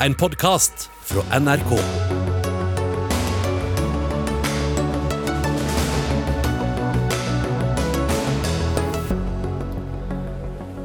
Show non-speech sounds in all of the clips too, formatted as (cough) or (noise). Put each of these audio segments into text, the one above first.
en podkast fra NRK.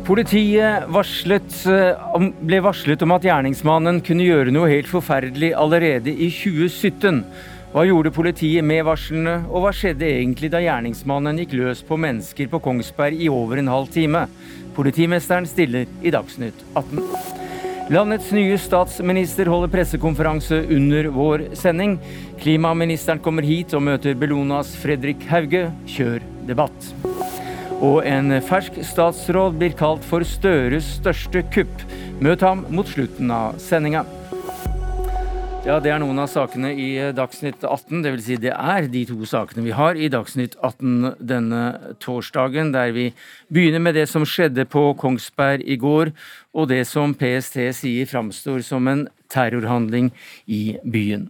Politiet varslet, eh, ble varslet om at gjerningsmannen kunne gjøre noe helt forferdelig allerede i 2017. Hva gjorde politiet med varslene, og hva skjedde egentlig da gjerningsmannen gikk løs på mennesker på Kongsberg i over en halv time? Politimesteren stiller i Dagsnytt 18. Landets nye statsminister holder pressekonferanse under vår sending. Klimaministeren kommer hit og møter Bellonas Fredrik Hauge. Kjør debatt. Og en fersk statsråd blir kalt for Støres største kupp. Møt ham mot slutten av sendinga. Ja, det er noen av sakene i Dagsnytt 18. Det vil si det er de to sakene vi har i Dagsnytt 18 denne torsdagen, der vi begynner med det som skjedde på Kongsberg i går, og det som PST sier framstår som en terrorhandling i byen.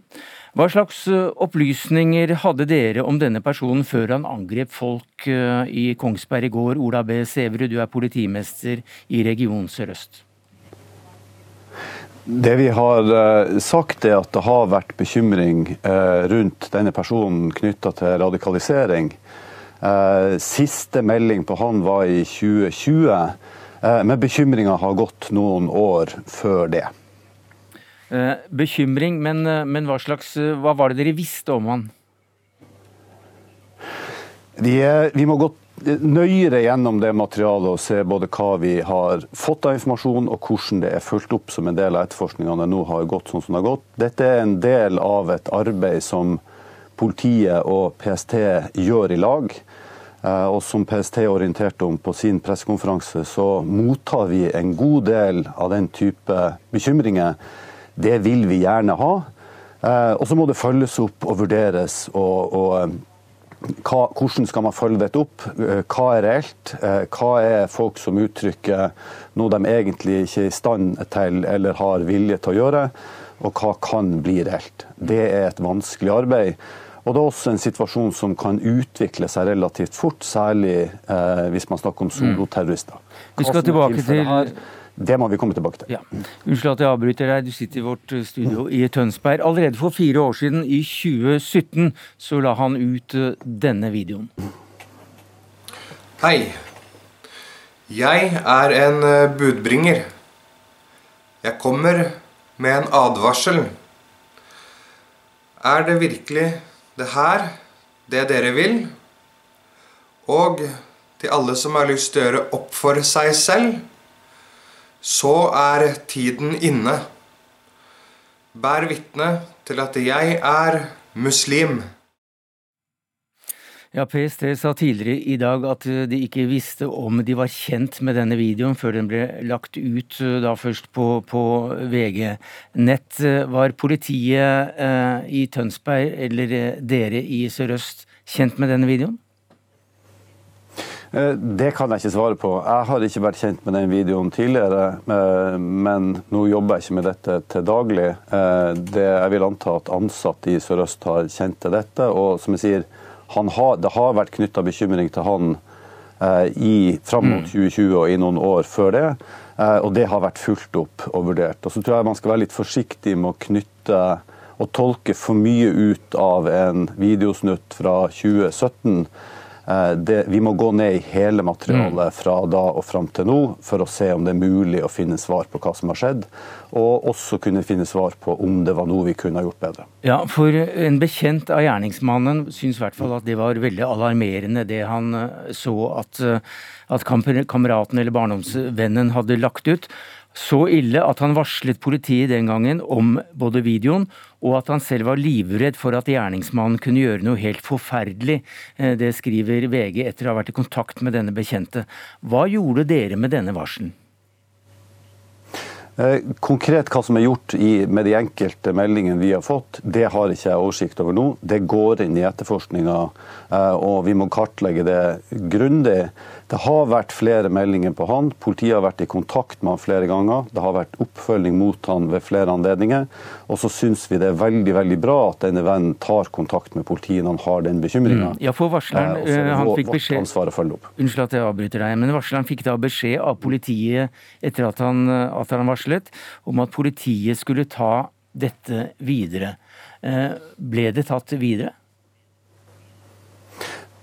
Hva slags eh, opplysninger hadde dere om denne personen før han angrep folk eh, i Kongsberg i går? Ola B. Sæverud, du er politimester i Region Sør-Øst. Det vi har eh, sagt er at det har vært bekymring eh, rundt denne personen knytta til radikalisering. Eh, Siste melding på han var i 2020, eh, men bekymringa har gått noen år før det. Bekymring, men, men hva slags Hva var det dere visste om han? Vi, er, vi må gå nøyere gjennom det materialet og se både hva vi har fått av informasjon og hvordan det er fulgt opp som en del av etterforskningene nå har gått sånn som det har gått. Dette er en del av et arbeid som politiet og PST gjør i lag. Eh, Og som PST orienterte om på sin pressekonferanse, så mottar vi en god del av den type bekymringer. Det vil vi gjerne ha. Eh, Og så må det følges opp og vurderes. og, og eh, hva, hvordan skal man følge dette opp? Eh, Hva er reelt? Eh, Hva er folk som uttrykker noe de egentlig ikke er i stand til eller har vilje til å gjøre? Og hva kan bli reelt? Det er et vanskelig arbeid. Og det er også en situasjon som kan utvikle seg relativt fort, særlig eh, hvis man snakker om soloterrorister. Vi skal tilbake til- Det må vi komme tilbake til. Ja. Unnskyld at jeg avbryter deg, du sitter i vårt eh, studio i Tønsberg. Allerede for fire år siden, i 2017, så la han ut eh, denne videoen. Hei. Jeg er en eh, budbringer. Jeg kommer med en advarsel. Er det virkelig det her det dere vil? Og til alle som har lyst til å gjøre opp for seg selv, så er tiden inne. Bær vitne til at jeg er muslim. Ja, PST sa tidligere i dag at de ikke visste om de var kjent med denne videoen før den ble lagt ut, eh, da først på, på VG nett. Eh, Var politiet eh, i Tønsberg, eller eh, dere i Sør-Øst, kjent med denne videoen? Eh, Det kan jeg ikke svare på. Jeg har ikke vært kjent med den videoen tidligere, eh, men nå jobber jeg ikke med dette til daglig. Eh, Det, jeg vil anta at ansatte i Sør-Øst har kjent til dette. Og som jeg sier, han har, det har vært knytta bekymring til han i, fram mot 2020 og i noen år før det. Og det har vært fulgt opp og vurdert. Og så tror jeg man skal være litt forsiktig med å knytte og tolke for mye ut av en videosnutt fra 2017. Eh, Det, vi må gå ned i hele materialet fra da og fram til nå for å se om det er mulig å finne svar på hva som har skjedd, og også kunne finne svar på om det var noe vi kunne ha gjort bedre. Ja, for en bekjent av gjerningsmannen syns i hvert fall at det var veldig alarmerende det han eh, så at, eh, at kamper- kameraten eller barndomsvennen hadde lagt ut. Så ille at han varslet politiet den gangen om både videoen, og at han selv var livredd for at gjerningsmannen kunne gjøre noe helt forferdelig. Eh, Det skriver VG etter å ha vært i kontakt med denne bekjente. Hva gjorde dere med denne varselen? Eh, Konkret hva som er gjort i, med de enkelte meldingene vi har fått, det har ikke jeg oversikt over nå. Det går inn i etterforskninga, eh, og vi må kartlegge det grundig. Det har vært flere meldinger på han. Politiet har vært i kontakt med han flere ganger. Det har vært oppfølging mot han ved flere anledninger. Og så syns vi det er veldig veldig bra at denne vennen tar kontakt med politiet når han har den bekymringa. Ja, for varsleren, og så er det eh, han vår- fikk beskjed ansvar å følge opp. Unnskyld at jeg avbryter deg, men varsleren fikk da beskjed av politiet etter at han, at han varslet om at politiet skulle ta dette videre. Eh, ble det tatt videre?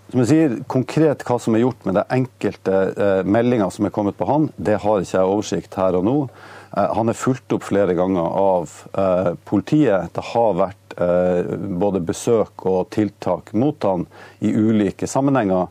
Som jeg sier, Konkret hva som er gjort med det enkelte eh, meldinger som er kommet på han, det har ikke jeg oversikt her og nå. Eh, han er fulgt opp flere ganger av eh, politiet. Det har vært eh, både besøk og tiltak mot han i ulike sammenhenger.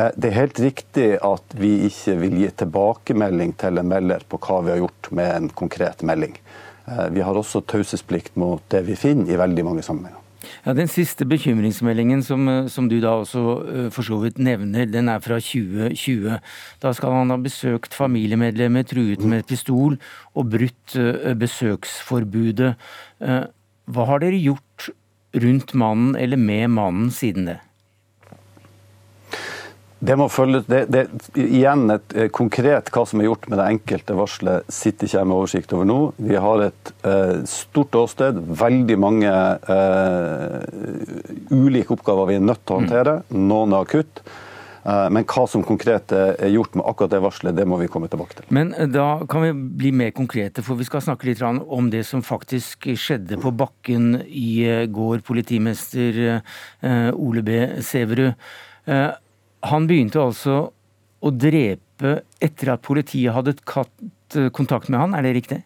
Eh, det er helt riktig at vi ikke vil gi tilbakemelding til en melder på hva vi har gjort med en konkret melding. Eh, vi har også taushetsplikt mot det vi finner i veldig mange sammenhenger. Ja, Den siste bekymringsmeldingen som, eh, som du da også uh, for så vidt nevner, den er fra 2020. Da skal han ha besøkt familiemedlemmer, truet med pistol og brutt uh, besøksforbudet. Hva har dere gjort rundt mannen eller med mannen siden det? Det må følges, det, det, igjen et eh, konkret hva som er gjort med det enkelte varselet, sitter ikke jeg med oversikt over nå. Vi har et eh, stort åsted, veldig mange eh, ulike oppgaver vi er nødt til å håndtere. Noen er akutt. Eh, men hva som konkret er gjort med akkurat det varselet, det må vi komme tilbake til. Men eh, da kan vi bli mer konkrete, for vi skal snakke litt om det som faktisk skjedde på bakken i går, politimester Ole B. Sæverud. Han begynte altså å drepe etter at politiet hadde tatt eh, kontakt med han, er det riktig?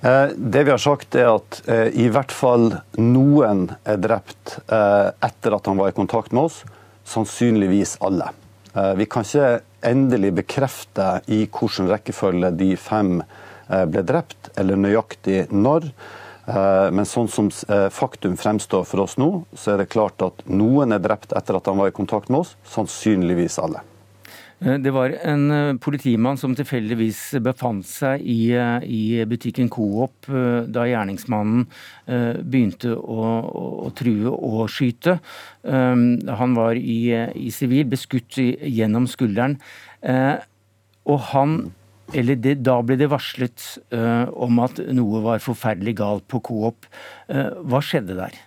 Eh, det vi har sagt er at eh, i hvert fall noen er drept etter at han var i kontakt med oss. Sannsynligvis alle. Vi kan ikke endelig bekrefte i hvilken rekkefølge de fem ble drept, eller nøyaktig når. Eh, men sånn som eh, faktum fremstår for oss nå, så er det klart at noen er drept etter at han var i kontakt med oss. Sannsynligvis alle. Eh, det var en politimann som tilfeldigvis befant seg i, i butikken Coop da gjerningsmannen begynte å, å, true og skyte. Han var i sivil, beskutt gjennom skulderen. Og han eller det, da ble det varslet uh, om at noe var forferdelig galt på Coop. Uh, hva skjedde der?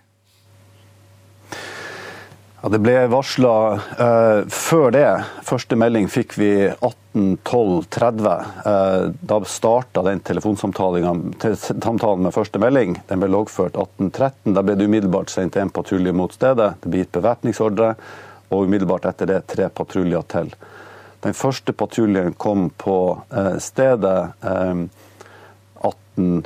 Ja, det ble varsla uh, før det. Første melding fikk vi 18.12.30. Uh, da starta den telefonsamtalen med første melding. Den ble loggført 18.13. Da ble det umiddelbart sendt en patrulje mot stedet. Det ble gitt bevæpningsordre, og umiddelbart etter det tre patruljer til. Den første patruljen kom på eh, stedet 1817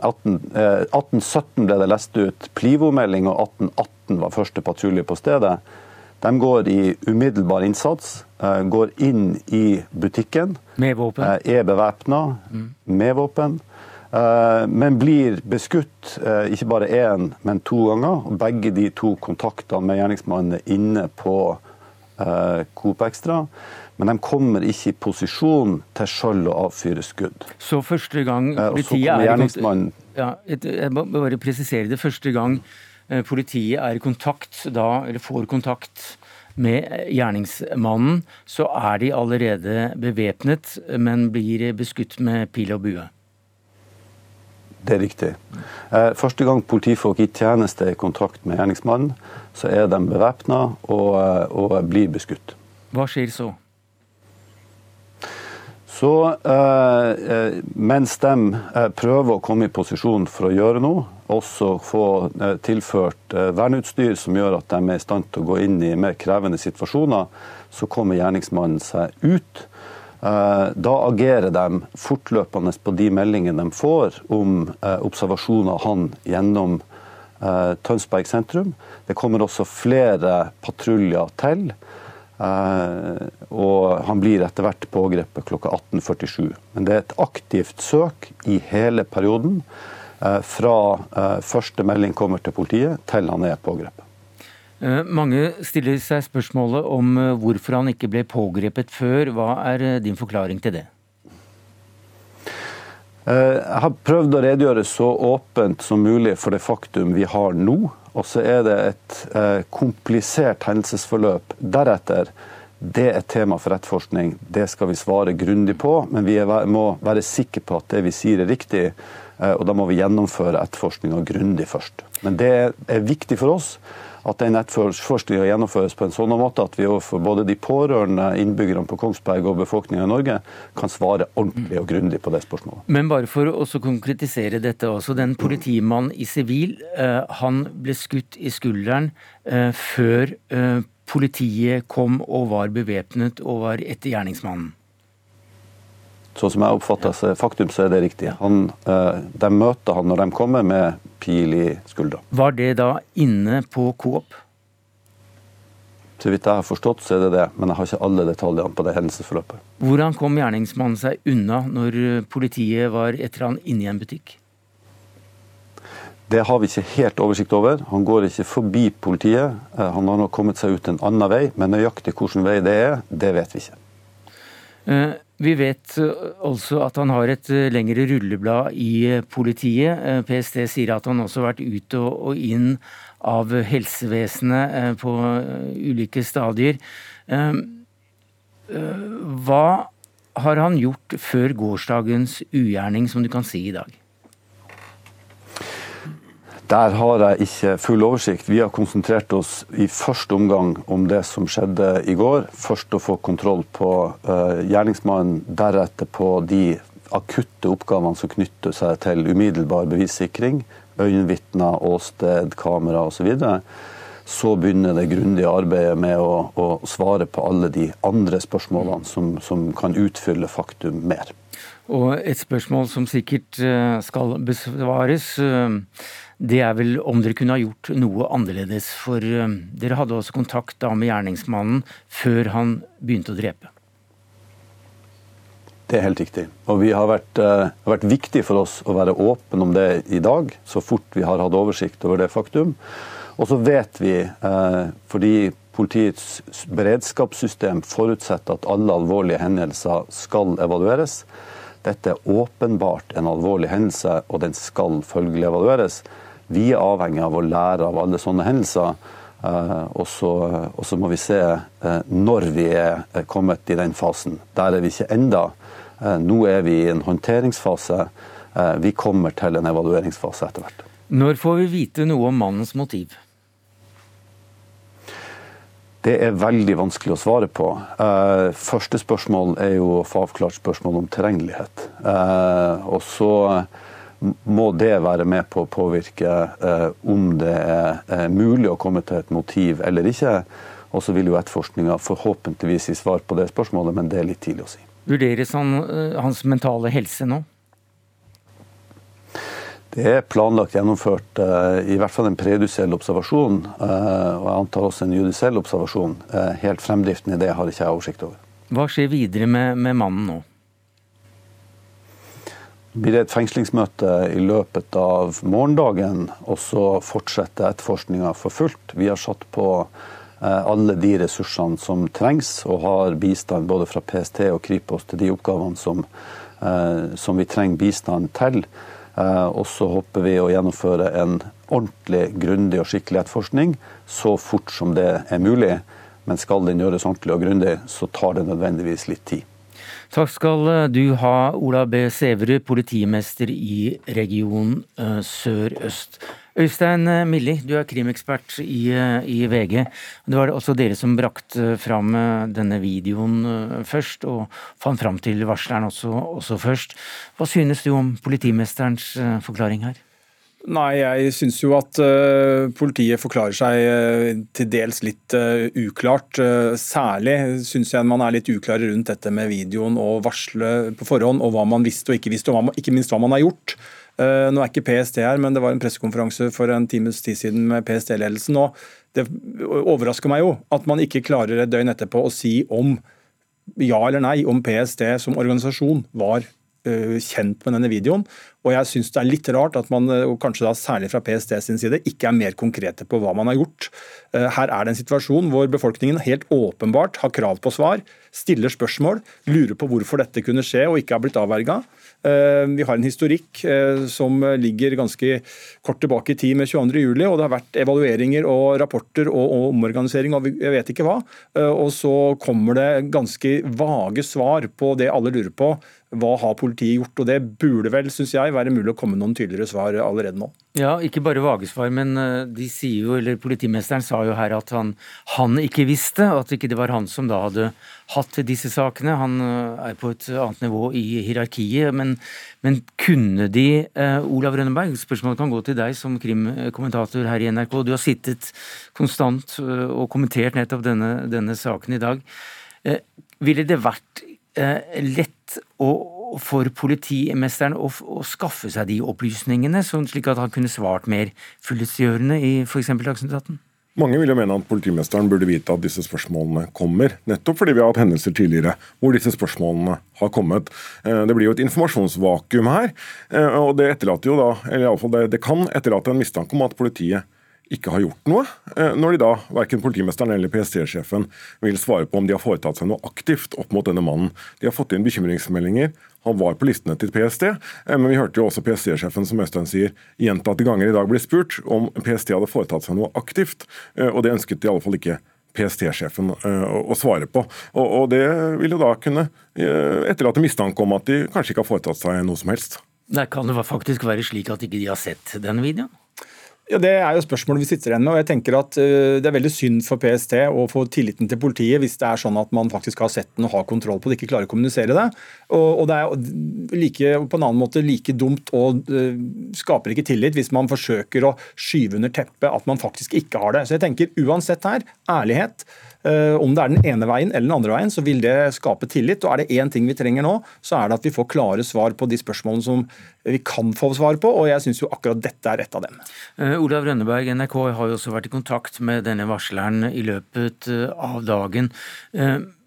1817 ble det lest ut Plivo-melding, og 1818 var første patrulje på stedet. De går i umiddelbar innsats, eh, går inn i butikken. Med våpen? Eh, er bevæpna mm. med våpen. Men blir beskutt ikke bare én, men to ganger. Begge de to kontakter med gjerningsmannen er inne på Coop Extra. Men de kommer ikke i posisjon til sjøl å avfyre skudd. Så første gang eh, politiet er ja, Jeg må bare presisere det. Første gang eh, politiet er i kontakt, da, eller får kontakt med gjerningsmannen, så er de allerede bevæpnet, men blir beskutt med pil og bue. Det er riktig. Første gang politifolk i tjeneste er i kontakt med gjerningsmannen, så er de bevæpna og, og, blir beskutt. Hva skjer så? Så eh, mens de eh, prøver å komme i posisjon for å gjøre noe, også få eh, tilført eh, verneutstyr som gjør at de er i stand til å gå inn i mer krevende situasjoner, så kommer gjerningsmannen seg ut. Eh, da agerer de fortløpende på de meldingene de får om eh, observasjoner av han gjennom Eh, Tønsberg sentrum. Det kommer også flere patruljer til. Og han blir etter hvert pågrepet klokka 18.47. Men det er et aktivt søk i hele perioden. Fra første melding kommer til politiet, til han er pågrepet. Mange stiller seg spørsmålet om hvorfor han ikke ble pågrepet før. Hva er din forklaring til det? Eh, jeg har prøvd å redegjøre så åpent som mulig for det faktum vi har nå. Og så er det et eh, komplisert hendelsesforløp deretter. Det er tema for etterforskning. Det skal vi svare grundig på. Men vi må være sikre på at det vi sier er riktig. Eh, og da må vi gjennomføre etterforskninga grundig først. Men det er viktig for oss at den etterforskninga gjennomføres på en sånn måte at vi overfor både de pårørende, innbyggerne på Kongsberg og befolkninga i Norge kan svare ordentlig og grundig på det spørsmålet. Men bare for å konkretisere dette også. Den politimannen i sivil, eh, han ble skutt i skulderen eh, før eh, politiet kom og var bevæpnet og var etter gjerningsmannen. Sånn som jeg oppfatter faktum, så er det riktig. Han, de møter han når de kommer med pil i skuldra. Var det da inne på Coop? Så vidt jeg har forstått, så er det det, men jeg har ikke alle detaljene på det hendelsesforløpet. Hvordan kom gjerningsmannen seg unna når politiet var etter han inne i en butikk? Det har vi ikke helt oversikt over. Han går ikke forbi politiet. Eh, han har nå kommet seg ut en annen vei, men nøyaktig hvilken vei det er, det vet vi ikke. Eh, vi vet altså at han har et lengre rulleblad i politiet. PST sier at han også har vært ut og inn av helsevesenet eh, på eh, ulike stadier. Eh, hva har han gjort før gårsdagens ugjerning, som du kan si i dag? Der har jeg ikke full oversikt. Vi har konsentrert oss i første omgang om det som skjedde i går. Først å få kontroll på uh, gjerningsmannen, deretter på de akutte oppgavene som knytter seg til umiddelbar bevissikring øyenvitner, åsted, kamera osv. Så, så begynner det grundige arbeidet med å, å, svare på alle de andre spørsmålene som, som kan utfylle faktum mer. Og et spørsmål som sikkert eh, skal besvares, eh, det er vel om dere kunne ha gjort noe annerledes. For eh, dere hadde også kontakt da med gjerningsmannen før han begynte å drepe. Det er helt riktig. Og vi har vært, uh, vært viktig for oss å være åpne om det i dag, så fort vi har hatt oversikt over det faktum. Og så vet vi, uh, fordi politiets beredskapssystem forutsetter at alle alvorlige hendelser skal evalueres. Dette er åpenbart en alvorlig hendelse, og den skal følgelig evalueres. Vi er avhengig av å lære av alle sånne hendelser. Uh, og, så, og, så, må vi se uh, når vi er kommet i den fasen. Der er vi ikke enda. Nå er vi i en håndteringsfase. vi kommer til en evalueringsfase etter hvert. Når får vi vite noe om mannens motiv? Det er veldig vanskelig å svare på. Første spørsmål er jo å få avklart spørsmål om tilregnelighet. Og så må det være med på å påvirke eh, om det er eh, mulig å komme til et motiv eller ikke. Og så vil jo etterforskninga forhåpentligvis gi svar på det spørsmålet, men det er litt tidlig å si. Vurderes han, eh, hans mentale helse nå? Det er planlagt gjennomført i hvert fall en prejudisiell observasjon, og jeg antar også en judisiell observasjon. Helt fremdriften i det har ikke jeg oversikt over. Hva skjer videre med, med mannen nå? Blir det et fengslingsmøte i løpet av morgendagen, og så fortsetter etterforskninga for fullt. Vi har satt på eh, alle de ressursene som trengs, og har bistand både fra PST og Kripos til de oppgavene som, eh, som vi trenger bistand til. Eh, og så håper vi å gjennomføre en ordentlig, grundig og skikkelig etterforskning så fort som det er mulig. Men skal den gjøres ordentlig og grundig, så tar det nødvendigvis litt tid. Takk skal eh, du ha, Ola B. Sæverud, politimester i region eh, Sør-Øst. Øystein eh, Milli, du er krimekspert i, i, VG. Det var også dere som brakte fram denne videoen først, og fant fram til varsleren også, også først. Hva synes du om politimesterens forklaring her? Nei, jeg syns jo at uh, politiet forklarer seg uh, til dels litt uh, uklart. særlig syns jeg man er litt uklar rundt dette med videoen og varsle på forhånd, og hva man visste og ikke visste, og man, ikke minst hva man har gjort. nå er ikke PST her, men det var en pressekonferanse for en times tid siden med PST-ledelsen. og Det overrasker meg jo at man ikke klarer et døgn etterpå å si om ja eller nei om PST som organisasjon var kjent med denne videoen. Og jeg syns det er litt rart at man, og kanskje da særlig fra PST sin side, ikke er mer konkrete på hva man har gjort. Eh, her er det en situasjon hvor befolkningen helt åpenbart har krav på svar, stiller spørsmål, lurer på hvorfor dette kunne skje og ikke har blitt avverga. Eh, vi har en historikk eh, som ligger ganske kort tilbake i tid med 22.07, og det har vært evalueringer og rapporter og omorganisering og jeg vet ikke hva. Og så kommer det ganske vage svar på det alle lurer på. Hva har politiet gjort? Og det burde vel, synes jeg, være mulig å komme noen tydeligere svar allerede nå. Ja, ikke bare vage svar, men eh, de sier jo, eller politimesteren sa jo her at han, han ikke visste, at ikke det var han som da hadde hatt disse sakene. Han eh, er på et annet nivå i hierarkiet. Men, men kunne de, eh, Olav Rønneberg, spørsmålet kan gå til deg som krimkommentator her i NRK. Du har sittet konstant og kommentert nettopp denne, denne saken i dag. Ville det vært lett å for politimesteren å, skaffe seg de opplysningene, slik at han kunne svart mer fyllestgjørende i f.eks. Dagsnytt 18? Mange vil jo mene at politimesteren burde vite at disse spørsmålene kommer, nettopp fordi vi har hatt hendelser tidligere hvor disse spørsmålene har kommet. Eh, det blir jo et informasjonsvakuum her, eh, og det etterlater jo da, eller iallfall det, det kan etterlate en mistanke om at politiet ikke har gjort noe, eh, når de da, verken politimesteren eller PST-sjefen vil svare på om de har foretatt seg noe aktivt opp mot denne mannen. De har fått inn bekymringsmeldinger. Han var på listene til PST, eh, men vi hørte jo også PST-sjefen som Øystein sier, gjentatte ganger i dag bli spurt om PST hadde foretatt seg noe aktivt, eh, og det ønsket i alle fall ikke PST-sjefen å svare på. Og Det vil jo da kunne etterlate mistanke om at de kanskje ikke har foretatt seg noe som helst. Det kan det faktisk være slik at ikke de har sett denne videoen? Ja, Det er jo spørsmålet vi sitter igjen med. og jeg tenker at uh, Det er veldig synd for PST å få tilliten til politiet hvis det er sånn at man faktisk har sett den og har kontroll på det, ikke klarer å kommunisere det. Og, Det er like, på en annen måte like dumt og uh, skaper ikke tillit hvis man forsøker å skyve under teppet at man faktisk ikke har det. Så jeg tenker uansett her, ærlighet. Eh, om det er den ene veien eller den andre veien, så vil det skape tillit. Og er det én ting vi trenger nå, så er det at vi får klare svar på de spørsmålene som vi kan få svar på, og jeg syns jo akkurat dette er et av dem. Uh, Olav Rønneberg, NRK har jo også vært i kontakt med denne varsleren i løpet uh, av dagen.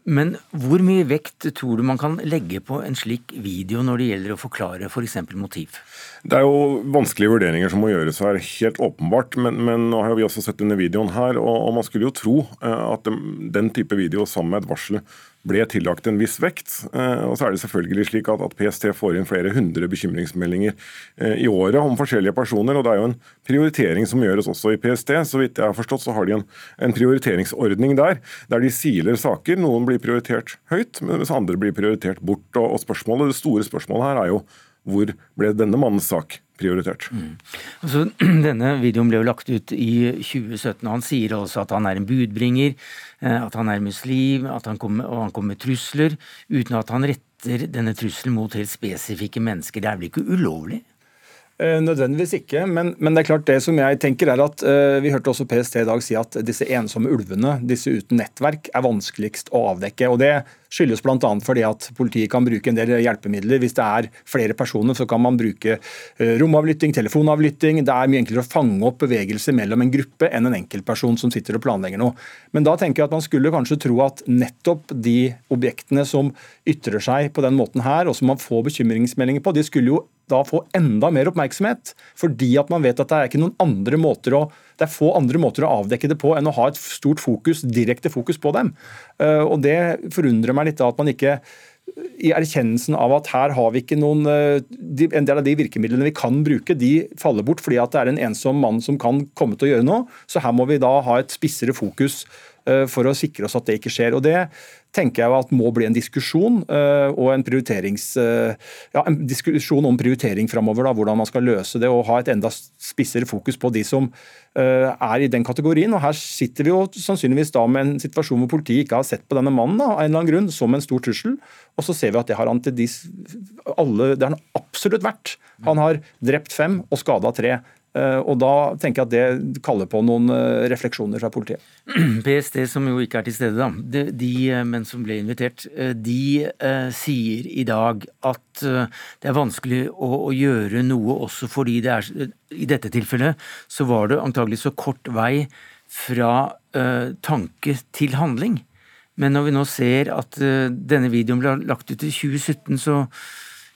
Men hvor mye vekt tror du man kan legge på en slik video når det gjelder å forklare f.eks. For motiv? Det er jo vanskelige vurderinger som må gjøres her, helt åpenbart. Men, men nå har vi også sett denne videoen her, og, og man skulle jo tro eh, at den type video sammen med et varsel ble tillagt en viss vekt. Eh, og så er det selvfølgelig slik at, at PST får inn flere hundre bekymringsmeldinger eh, i året om forskjellige personer. og Det er jo en prioritering som gjøres også i PST. Så vidt jeg har forstått så har de en, en prioriteringsordning der, der de siler saker. Noen blir prioritert høyt, mens andre blir prioritert bort. og, og spørsmålet, Det store spørsmålet her er jo hvor ble denne mannens sak prioritert? Mm. Altså, (clears throat) denne videoen ble jo lagt ut i 2017. og Han sier også at han er en budbringer, eh, at han er muslim, at han kommer, og han kommer med trusler, uten at han retter denne trusselen mot helt spesifikke mennesker. Det er vel ikke ulovlig? Eh, nødvendigvis ikke, men, men, det er klart det som jeg tenker er at uh, Vi hørte også PST i dag si at disse ensomme ulvene, disse uten nettverk, er vanskeligst å avdekke. og Det skyldes bl.a. fordi at politiet kan bruke en del hjelpemidler. Hvis det er flere personer, så kan man bruke uh, romavlytting, telefonavlytting. Det er mye enklere å fange opp bevegelser mellom en gruppe enn en enkeltperson som sitter og planlegger noe. Men da tenker jeg at man skulle kanskje tro at nettopp de objektene som ytrer seg på den måten her, og som man får bekymringsmeldinger på, de skulle jo da få enda mer oppmerksomhet. Fordi at man vet at det er ikke noen andre måter å det er få andre måter å avdekke det på enn å ha et stort fokus, direkte fokus på dem. Eh, og Det forundrer meg litt da at man ikke i erkjennelsen av at her har vi ikke noen eh, En del av de virkemidlene vi kan bruke, de faller bort fordi at det er en ensom mann som kan komme til å gjøre noe. Så her må vi da ha et spissere fokus eh, for å sikre oss at det ikke skjer. Og Det tenker jeg at må bli en diskusjon uh, og en, uh, ja, en diskusjon om prioritering framover. Hvordan man skal løse det og ha et enda spissere fokus på de som uh, er i den kategorien. og Her sitter vi jo sannsynligvis da med en situasjon hvor politiet ikke har sett på denne mannen da, av en eller annen grunn som en stor trussel. Og så ser vi at det har han til de, alle, det har han absolutt vært. Han har drept fem og skada tre. Eh, og Da tenker jeg at det kaller på noen eh, refleksjoner fra politiet. (clears throat) PST, som jo ikke er til stede, da, de, de eh, men som ble invitert, de eh, sier i dag at det er vanskelig å, å, gjøre noe også fordi det er I dette tilfellet så var det antagelig så kort vei fra eh, tanke til handling. Men når vi nå ser at denne videoen ble lagt ut i 2017, så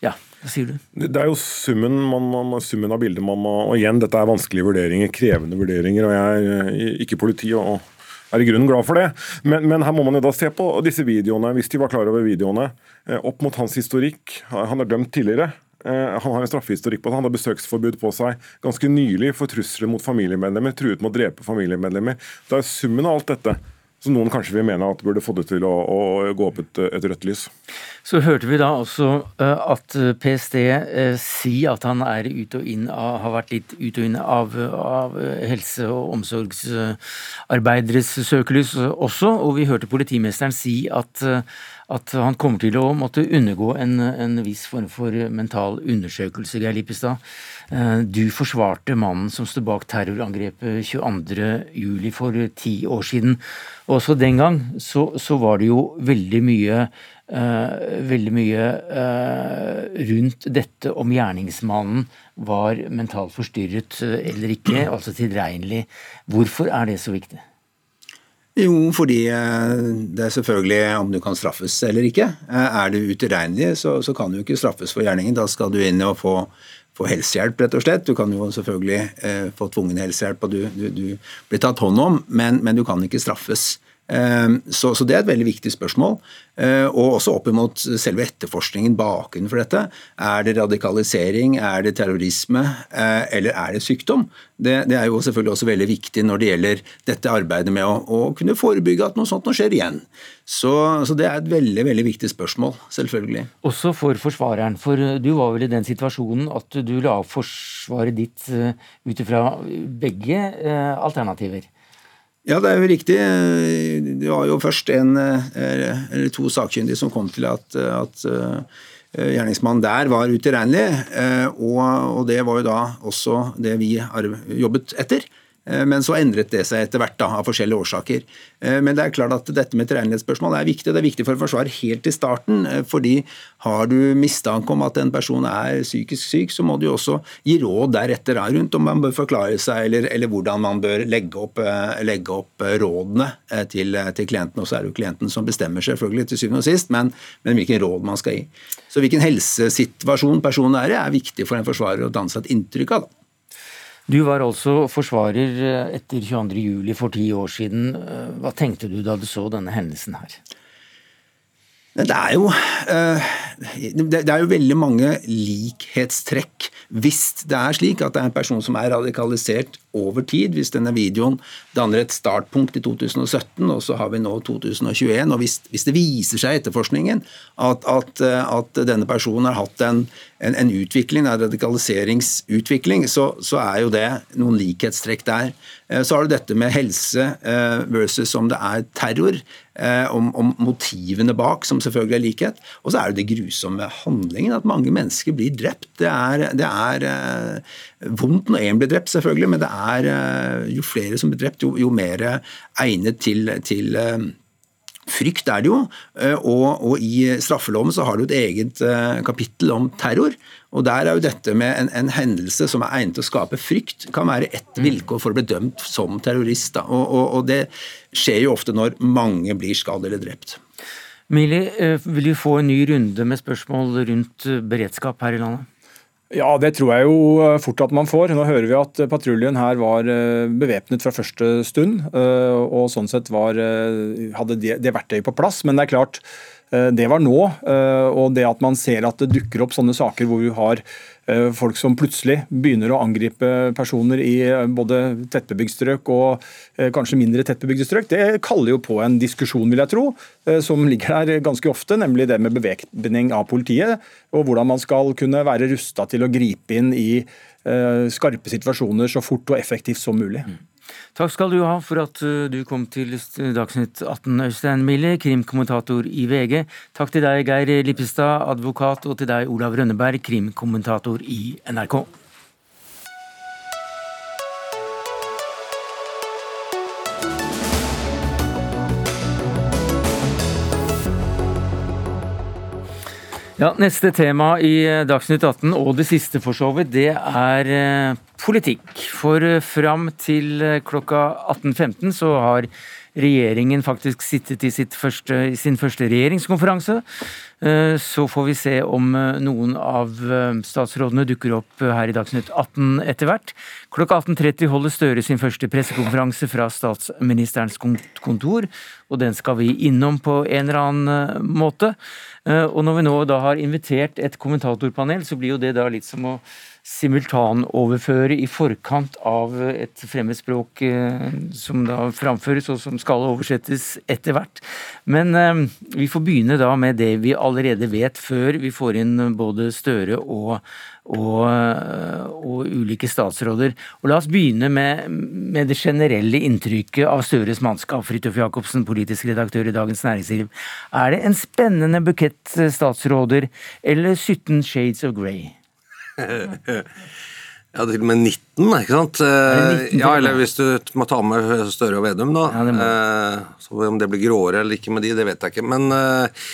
ja, hva sier du? Det er jo summen, man, man, summen av bildet man må Og igjen, dette er vanskelige vurderinger, krevende vurderinger. og Jeg er ikke politi og er i grunnen glad for det. Men, men, her må man jo da se på disse videoene, hvis de var klar over videoene, eh, opp mot hans historikk. Han er dømt tidligere. Eh, han har en straffehistorikk på det. Han har besøksforbud på seg ganske nylig for trusler mot familiemedlemmer, truet med å drepe familiemedlemmer. Det er summen av alt dette Så noen kanskje vil mene at burde få det til å, å gå opp et, et, rødt lys. Så hørte vi da også uh, at PST uh, sier at han er ut og inn av, har vært litt ut og inn av, av helse- og omsorgsarbeideres søkelys også. Og vi hørte politimesteren si at, at han kommer til å måtte undergå en, en viss form for mental undersøkelse, Geir Lippestad. Uh, du forsvarte mannen som sto bak terrorangrepet 22.07. for ti år siden. Også den gang så, så var det jo veldig mye uh, veldig mye uh, rundt dette om gjerningsmannen var mentalt forstyrret eller ikke, altså tilregnelig. Hvorfor er det så viktig? Jo, fordi det er selvfølgelig om du kan straffes eller ikke. Er du utilregnelig, så, så, kan du ikke straffes for gjerningen. Da skal du inn og få, få helsehjelp, rett og slett. Du kan jo selvfølgelig eh, få tvungen helsehjelp, og du, du, du, blir tatt hånd om, men, men du kan ikke straffes. Ehm, så, så, det er et veldig viktig spørsmål. Eh, og også opp imot selve etterforskningen, bakgrunnen for dette. Er det radikalisering, er det terrorisme, eh, eller er det sykdom? Det, det, er jo selvfølgelig også veldig viktig når det gjelder dette arbeidet med å, å kunne forebygge at noe sånt nå skjer igjen. Så, så, det er et veldig veldig viktig spørsmål, selvfølgelig. Også for forsvareren, for du var vel i den situasjonen at du la opp forsvaret ditt eh, ut ifra begge alternativer? Ja, det er jo riktig. Det var jo først en eh, eller to sakkyndige som kom til at, at eh, gjerningsmannen der var utilregnelig. Eh, og, og det var jo da også det vi jobbet etter. Eh, men så endret det seg etter hvert da, av forskjellige årsaker. Eh, men det er klart at dette med tilregnelighetsspørsmål er viktig. Det er viktig for Forsvaret helt i starten. Eh, fordi har du mistanke om at en person er psykisk syk, så må du jo også gi råd deretter rundt om man bør forklare seg, eller, eller hvordan man bør legge opp, legge opp rådene til, til, klienten. Og så er det jo klienten som bestemmer, selvfølgelig, til syvende og sist, men, men hvilken råd man skal gi. Så hvilken helsesituasjon personen er i, er viktig for en forsvarer å danne seg et inntrykk av. da. Du var altså forsvarer eh, etter 22.07. for ti år siden. Eh, hva tenkte du da du så denne hendelsen her? Det er, jo, eh, det er jo veldig mange likhetstrekk hvis det er slik at det er en person som er radikalisert over tid, hvis denne videoen danner et startpunkt i 2017, og så har vi nå 2021, og hvis, hvis det viser seg i etterforskningen at, at, at, denne personen har hatt en, en, en utvikling, en radikaliseringsutvikling, så, så, er jo det noen likhetstrekk der. Eh, så har du dette med helse eh, versus om det er terror. Eh, om, om, motivene bak, som selvfølgelig er likhet. Og så er det det grusomme handlingen, at mange mennesker blir drept. Det er, det er eh, vondt når én blir drept, selvfølgelig, men det er eh, jo flere som blir drept, jo, jo mer egnet til, til Frykt er det jo, og, og, i straffeloven så har du et eget kapittel om terror. og Der er jo dette med en, en hendelse som er egnet til å skape frykt, kan være ett mm. vilkår for å bli dømt som terrorist. Og, og, og, Det skjer jo ofte når mange blir skadd eller drept. Mili, eh, vil du få en ny runde med spørsmål rundt eh, beredskap her i landet? Ja, det tror jeg jo eh, fort at man får. Nå hører vi at patruljen her var bevæpnet fra første stund, og sånn sett var, hadde det, det verktøyet på plass. Men det er klart, det var nå. Og det at man ser at det dukker opp sånne saker hvor vi har Eh, folk som plutselig begynner å angripe personer i eh, både tettbebygd strøk og eh, kanskje mindre tettbebygde strøk, det kaller jo på en diskusjon, vil jeg tro, som ligger der ganske ofte, nemlig det med bevæpning av politiet, og hvordan man skal kunne være rusta til å gripe inn i skarpe situasjoner så fort og effektivt som mulig. Takk skal du ha for at uh, du kom til Dagsnytt 18, Øystein Mille, krimkommentator i VG. Takk til deg, Geir Lippestad, advokat, og til deg, Olav Rønneberg, krimkommentator i NRK. Ja, Neste tema i eh, Dagsnytt 18, og det siste for så vidt, det er eh, politikk. For eh, fram til klokka 18.15 så har regjeringen faktisk sittet i første, sin første regjeringskonferanse. Eh, så får vi se om eh, noen av eh, statsrådene dukker opp her i Dagsnytt 18 etter hvert. Klokka 18.30 holder Støre sin første pressekonferanse fra statsministerens kontor, og den skal vi innom på en eller annen måte. Og når vi nå da har invitert et kommentatorpanel, så blir jo det da litt som å simultanoverføre i forkant av et fremmedspråk språk som da framføres og som skal oversettes etter hvert. Men vi får begynne da med det vi allerede vet, før vi får inn både Støre og, og, og ulike statsråder. Og La oss begynne med, med det generelle inntrykket av Støres mannskap. Fridtjof Jacobsen, politisk redaktør i Dagens Næringsliv. Er det en spennende bukett statsråder, eller 17 shades of grey? (laughs) Ja, til og med 19, ikke sant? 19, ja, Eller hvis du må ta med Støre og Vedum, da. Ja, eh, så Om det blir gråere eller ikke med de, det vet jeg ikke. Men eh,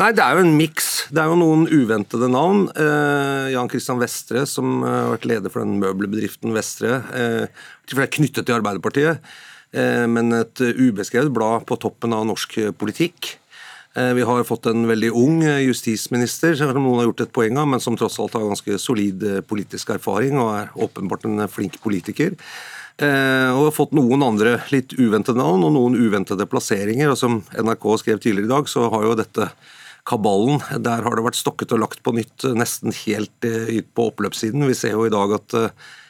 nei, det er jo en miks. Det er jo noen uventede navn. Eh, Jan Christian Vestre, som har vært leder for den møbelbedriften Vestre. Det er knyttet til Arbeiderpartiet, men et ubeskrevet blad på toppen av norsk politikk. Eh, vi har fått en veldig ung eh, justisminister, som noen har gjort et poeng av, men som tross alt har ganske solid eh, politisk erfaring og er åpenbart en flink politiker. Og har fått noen andre litt uventede navn og noen uventede plasseringer. og Som NRK skrev tidligere i dag, så har jo dette kaballen Der har det vært stokket og lagt på nytt nesten helt ut på oppløpssiden. Vi ser jo i dag at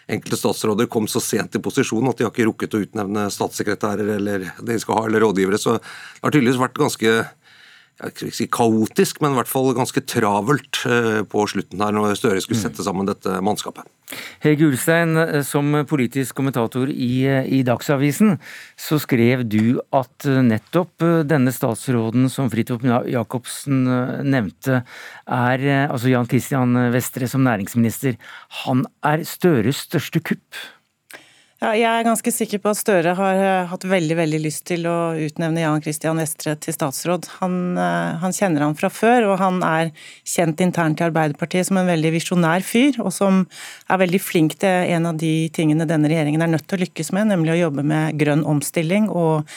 enkelte statsråder kom så sent i posisjon at de har ikke rukket å utnevne statssekretærer eller de skal ha, eller rådgivere. Så det har tydeligvis vært ganske si kaotisk, men i hvert fall ganske travelt eh, på slutten her når Støre skulle sette sammen dette mannskapet. Hege Ulstein, eh, som politisk kommentator i, eh, i, Dagsavisen, så skrev du at nettopp denne statsråden som Fridtjof Jacobsen nevnte, er altså Jan Christian Vestre som næringsminister, han er Støres største kupp? Ja, jeg er ganske sikker på at Støre har eh, hatt veldig veldig lyst til å utnevne Jan Christian Vestre til statsråd. Han, eh, han kjenner han fra før, og han er kjent internt i Arbeiderpartiet som en veldig visjonær fyr, og som er veldig flink til en av de tingene denne regjeringen er nødt til å lykkes med, nemlig å jobbe med grønn omstilling og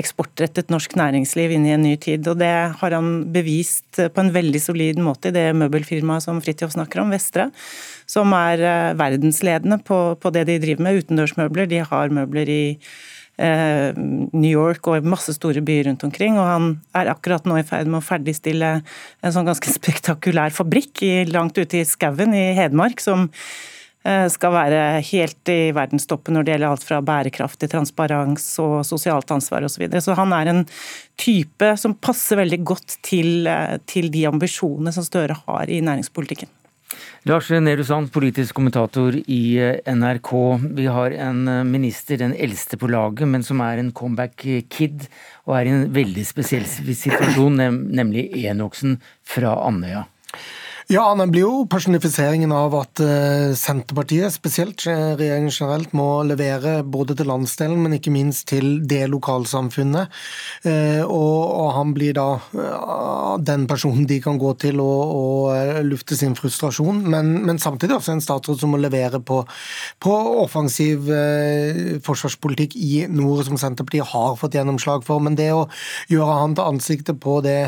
eksportrettet norsk næringsliv inn i en ny tid. Og det har han bevist på en veldig solid måte i det møbelfirmaet som Fridtjof snakker om, Vestre som er eh, verdensledende på, på det de driver med, utendørsmøbler. De har møbler i eh, New York og masse store byer rundt omkring. Og han er akkurat nå i ferd med å ferdigstille en sånn ganske (laughs) spektakulær fabrikk i, langt ute i skauen i Hedmark, som eh, skal være helt i verdenstoppen når det gjelder alt fra bærekraft til transparens og sosialt ansvar osv. Så, videre. så han er en type som passer veldig godt til, eh, til de ambisjonene som Støre har i næringspolitikken. Lars Nehru Sand, politisk kommentator i eh, NRK. Vi har en eh, minister, den eldste på laget, men som er en comeback-kid, og er i en veldig spesiell situasjon, nemlig Enoksen fra Andøya. Ja, den blir jo personifiseringen av at uh, Senterpartiet, spesielt uh, regjeringen generelt, må levere både til landsdelen, men ikke minst til det lokalsamfunnet. Og, og, han blir da den personen de kan gå til og, og lufte sin frustrasjon, men, men, samtidig også en statsråd som må levere på, på offensiv forsvarspolitikk i nord, som Senterpartiet har fått gjennomslag for. Men det å gjøre han til ansiktet på det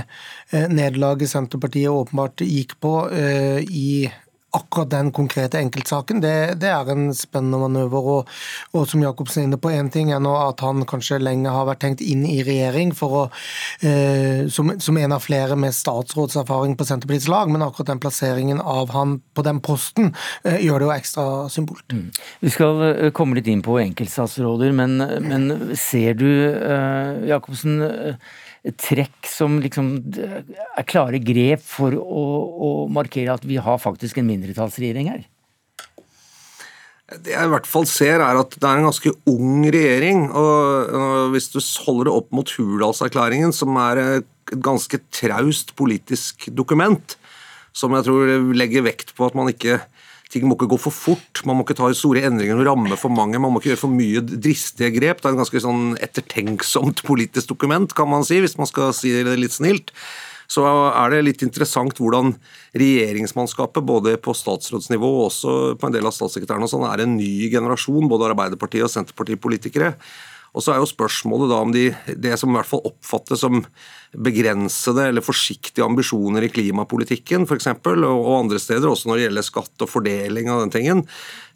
nederlaget Senterpartiet åpenbart gikk på Eh, i akkurat den konkrete enkeltsaken, det, det er en spennende manøver. Og, og som Jacobsen er inne på, én ting er nå at han kanskje lenge har vært tenkt inn i regjering for å, eh, som, som, en av flere med statsrådserfaring på Senterpartiets lag, men akkurat den plasseringen av han på den posten eh, gjør det jo ekstra symbolt. Mm. Vi skal eh, komme litt inn på enkeltstatsråder, men, men ser du, eh, Jacobsen, eh, trekk som liksom er klare grep for å, å markere at vi har faktisk en mindretallsregjering her? Det jeg i hvert fall ser, er at det er en ganske ung regjering. og Hvis du holder det opp mot Hurdalserklæringen, som er et ganske traust politisk dokument, som jeg tror legger vekt på at man ikke ting må ikke gå for fort, man må ikke ta store endringer og ramme for mange, man må ikke gjøre for mye dristige grep. Det er en ganske sånn ettertenksomt politisk dokument, kan man si, hvis man skal si det litt snilt. Så er det litt interessant hvordan regjeringsmannskapet, både på statsrådsnivå og også på en del av statssekretærene, sånn, er en ny generasjon, både Arbeiderpartiet og Senterpartipolitikere. Og så er jo spørsmålet da om de, det som i hvert fall oppfattes som begrensede eller forsiktige ambisjoner i klimapolitikken f.eks., og, andre steder, også når det gjelder skatt og fordeling av den tingen,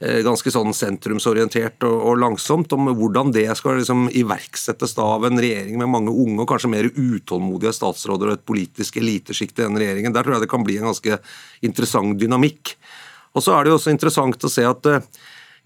eh, ganske sånn sentrumsorientert og langsomt, om hvordan det skal liksom iverksettes da av en regjering med mange unge og kanskje mer utålmodige statsråder og et politisk elitesjikt i den regjeringen. Der tror jeg det kan bli en ganske interessant dynamikk. Og så er det jo også interessant å se at eh,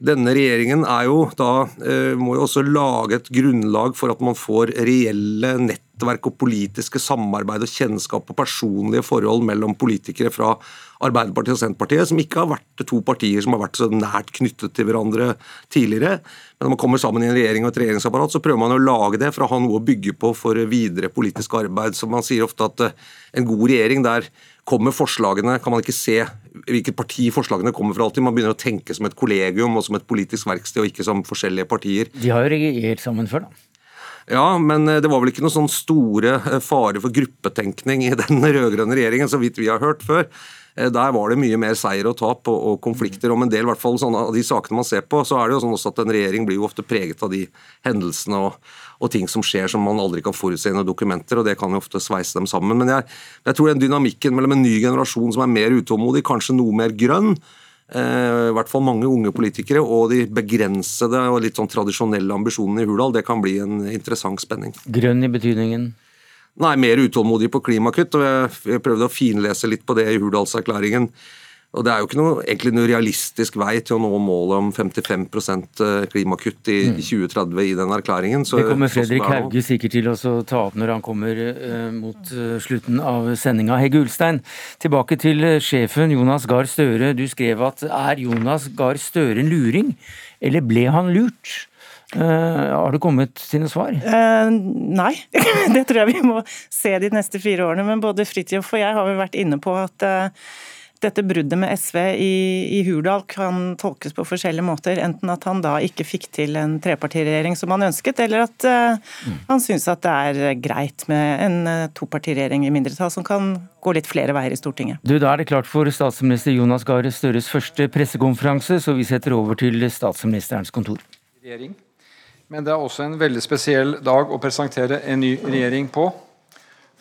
denne regjeringen er jo da, eh, må jo også lage et grunnlag for at man får reelle nettverk og politiske samarbeid og kjennskap og personlige forhold mellom politikere fra Arbeiderpartiet og Senterpartiet, som ikke har vært to partier som har vært så nært knyttet til hverandre tidligere. Men når man kommer sammen i en regjering og et regjeringsapparat, så prøver man å lage det for å ha noe å bygge på for videre politisk arbeid. Så man sier ofte at eh, en god regjering der kommer forslagene, kan man ikke se hvilket parti forslagene kommer fra alltid. Man begynner å tenke som et kollegium og som et politisk verksted, og ikke som forskjellige partier. De har jo regjert sammen før, da. Ja, men eh, det var vel ikke noen sånn store eh, fare for gruppetenkning i (laughs) den rød-grønne regjeringen, så vidt vi har hørt før. Eh, der var det mye mer seier og tap og, og konflikter. Om en del, hvert fall sånne, av de sakene man ser på, så er det jo sånn også at en regjering blir jo ofte preget av de hendelsene og, og ting som skjer som man aldri kan forutse gjennom dokumenter, og det kan jo ofte sveise dem sammen. Men jeg, jeg tror den dynamikken mellom en ny generasjon som er mer utålmodig, kanskje noe mer grønn, eh, i hvert fall mange unge politikere, og de begrensede og litt sånn tradisjonelle ambisjonene i Hurdal, det kan bli en interessant spenning. Grønn i betydningen? Nei, mer utålmodig på klimakutt. og Jeg prøvde å finlese litt på det i Hurdalserklæringen. Og Det er jo ikke noe, egentlig noe realistisk vei til å nå målet om 55 eh, klimakutt i, mm. 2030 i den erklæringen. Så, det kommer Fredrik Hauge sikkert til å ta opp når han kommer uh, mot uh, slutten av sendinga. Hegge Ulstein, tilbake til sjefen Jonas Gahr Støre. Du skrev at er Jonas Gahr Støre en luring, eller ble han lurt? Uh, har det kommet til noe svar? Uh, nei, (laughs) det tror jeg vi må se de neste fire årene. Men både Fridtjof og jeg har vel vært inne på at uh, dette bruddet med SV i, i, Hurdal kan tolkes på forskjellige måter. Enten at han da ikke fikk til en trepartiregjering som han ønsket, eller at mm. han syns at det er greit med en topartiregjering i mindretall som kan gå litt flere veier i Stortinget. Du, Da er det klart for statsminister Jonas Gahr Støres første pressekonferanse, så vi setter over til statsministerens kontor. Regjering. Men det er også en veldig spesiell dag å presentere en ny regjering på.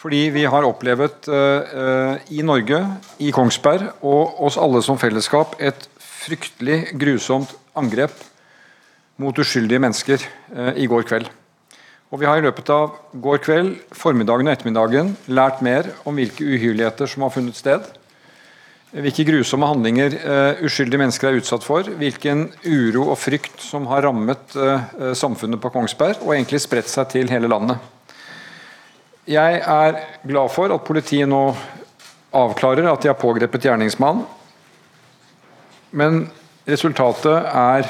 Fordi vi har opplevd uh, i Norge, i Kongsberg og oss alle som fellesskap et fryktelig grusomt angrep mot uskyldige mennesker uh, i går kveld. Og Vi har i løpet av går kveld, formiddagen og ettermiddagen lært mer om hvilke uhyrligheter som har funnet sted hvilke grusomme handlinger uh, uskyldige mennesker er utsatt for, hvilken uro og frykt som har rammet uh, samfunnet på Kongsberg og egentlig spredt seg til hele landet. Jeg er glad for at politiet nå avklarer at de har pågrepet gjerningsmann, men resultatet er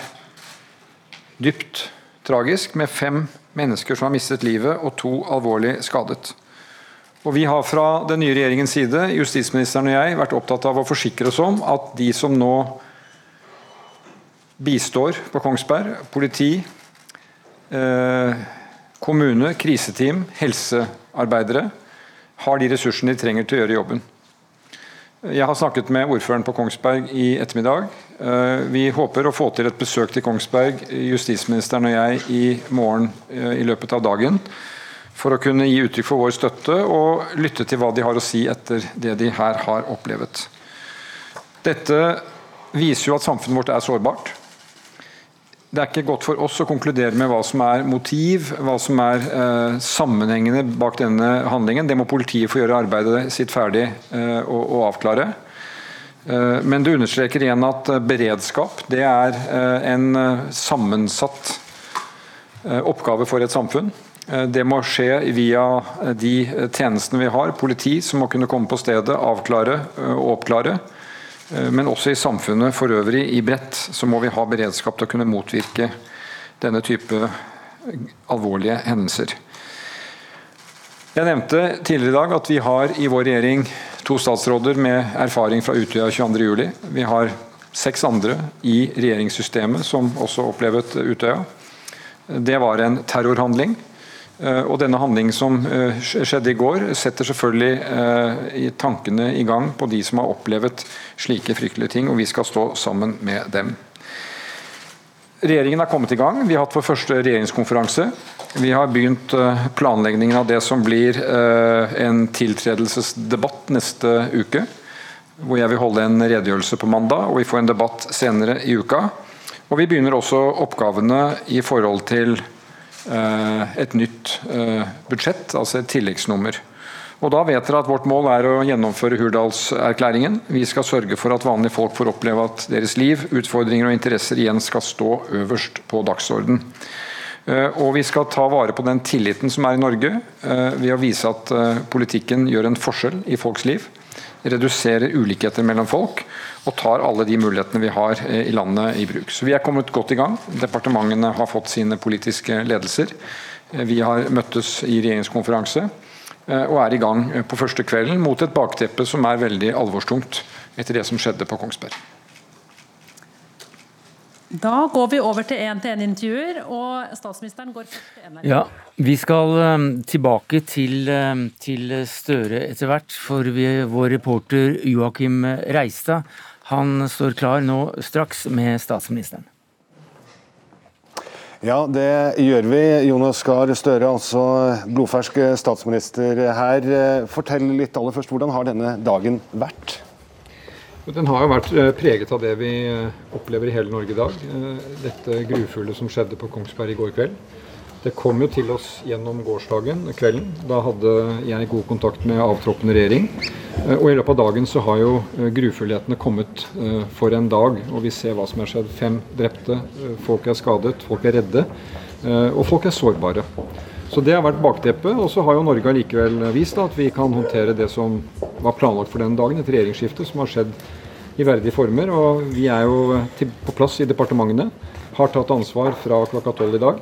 dypt tragisk, med fem mennesker som har mistet livet og to alvorlig skadet. Og Vi har fra den nye regjeringens side justisministeren og jeg, vært opptatt av å forsikre oss om at de som nå bistår på Kongsberg, politi, eh, kommune, kriseteam, helsearbeidere, har de ressursene de trenger til å gjøre jobben. Jeg har snakket med ordføreren på Kongsberg i ettermiddag. Eh, vi håper å få til et besøk til Kongsberg, justisministeren og jeg, i morgen eh, i løpet av dagen for å kunne gi uttrykk for vår støtte og lytte til hva de har å si etter det de her har opplevet. Dette viser jo at samfunnet vårt er sårbart. Det er ikke godt for oss å konkludere med hva som er motiv, hva som er eh, sammenhengende bak denne handlingen. Det må politiet få gjøre arbeidet sitt ferdig eh, og, og, avklare. Eh, men det understreker igjen at beredskap det er eh, en eh, sammensatt eh, oppgave for et samfunn. Eh, det må skje via eh, de eh, tjenestene vi har, politi som må kunne komme på stedet, avklare og oppklare. Men også i samfunnet for øvrig i bredt så må vi ha beredskap til å kunne motvirke denne type alvorlige hendelser. Jeg nevnte tidligere i dag at vi har i vår regjering to statsråder med erfaring fra Utøya 22.07. Vi har seks andre i regjeringssystemet som også opplevet Utøya. Det var en terrorhandling. Eh, og denne handlingen som eh, skjedde i går, setter selvfølgelig eh, tankene i gang på de som har opplevd slike fryktelige ting, og vi skal stå sammen med dem. Regjeringen er kommet i gang. Vi har hatt vår første regjeringskonferanse. Vi har begynt planleggingen av det som blir en tiltredelsesdebatt neste uke. Hvor jeg vil holde en redegjørelse på mandag, og vi får en debatt senere i uka. Og vi begynner også oppgavene i forhold til et nytt budsjett, altså et tilleggsnummer. Og Da vet dere at vårt mål er å gjennomføre Hurdalserklæringen. Vi skal sørge for at vanlige folk får oppleve at deres liv, utfordringer og interesser igjen skal stå øverst på dagsorden. Eh, og vi skal ta vare på den tilliten som er i Norge, eh, ved å vise at eh, politikken gjør en forskjell i folks liv. Reduserer ulikheter mellom folk og tar alle de mulighetene vi har i landet i bruk. Så Vi er kommet godt i gang. Departementene har fått sine politiske ledelser. Vi har møttes i regjeringskonferanse. Eh, og er i gang eh, på første kvelden mot et bakteppe som er veldig alvorstungt etter det som skjedde på Kongsberg. Da går vi over til én-til-én-intervjuer, og statsministeren går først til NRK. Ja, vi skal um, tilbake til, um, til, Støre etter hvert, for vi, vår reporter Joakim Reistad han står klar nå straks med statsministeren. Ja, det gjør vi. Jonas Gahr Støre, altså blodfersk statsminister her. Fortell litt aller først, hvordan har denne dagen vært? Den har jo vært eh, preget av det vi eh, opplever i hele Norge i dag. Eh, dette grufulle som skjedde på Kongsberg i går kveld. Det kom jo til oss gjennom gårsdagen, kvelden. Da hadde jeg god kontakt med avtroppende regjering. Og i løpet av dagen så har jo grufullhetene kommet for en dag. Og vi ser hva som har skjedd. Fem drepte, folk er skadet, folk er redde. Og folk er sårbare. Så det har vært bakteppet. Og så har jo Norge allikevel vist at vi kan håndtere det som var planlagt for den dagen, et regjeringsskifte som har skjedd i verdige former. Og vi er jo på plass i departementene. Har tatt ansvar fra klokka tolv i dag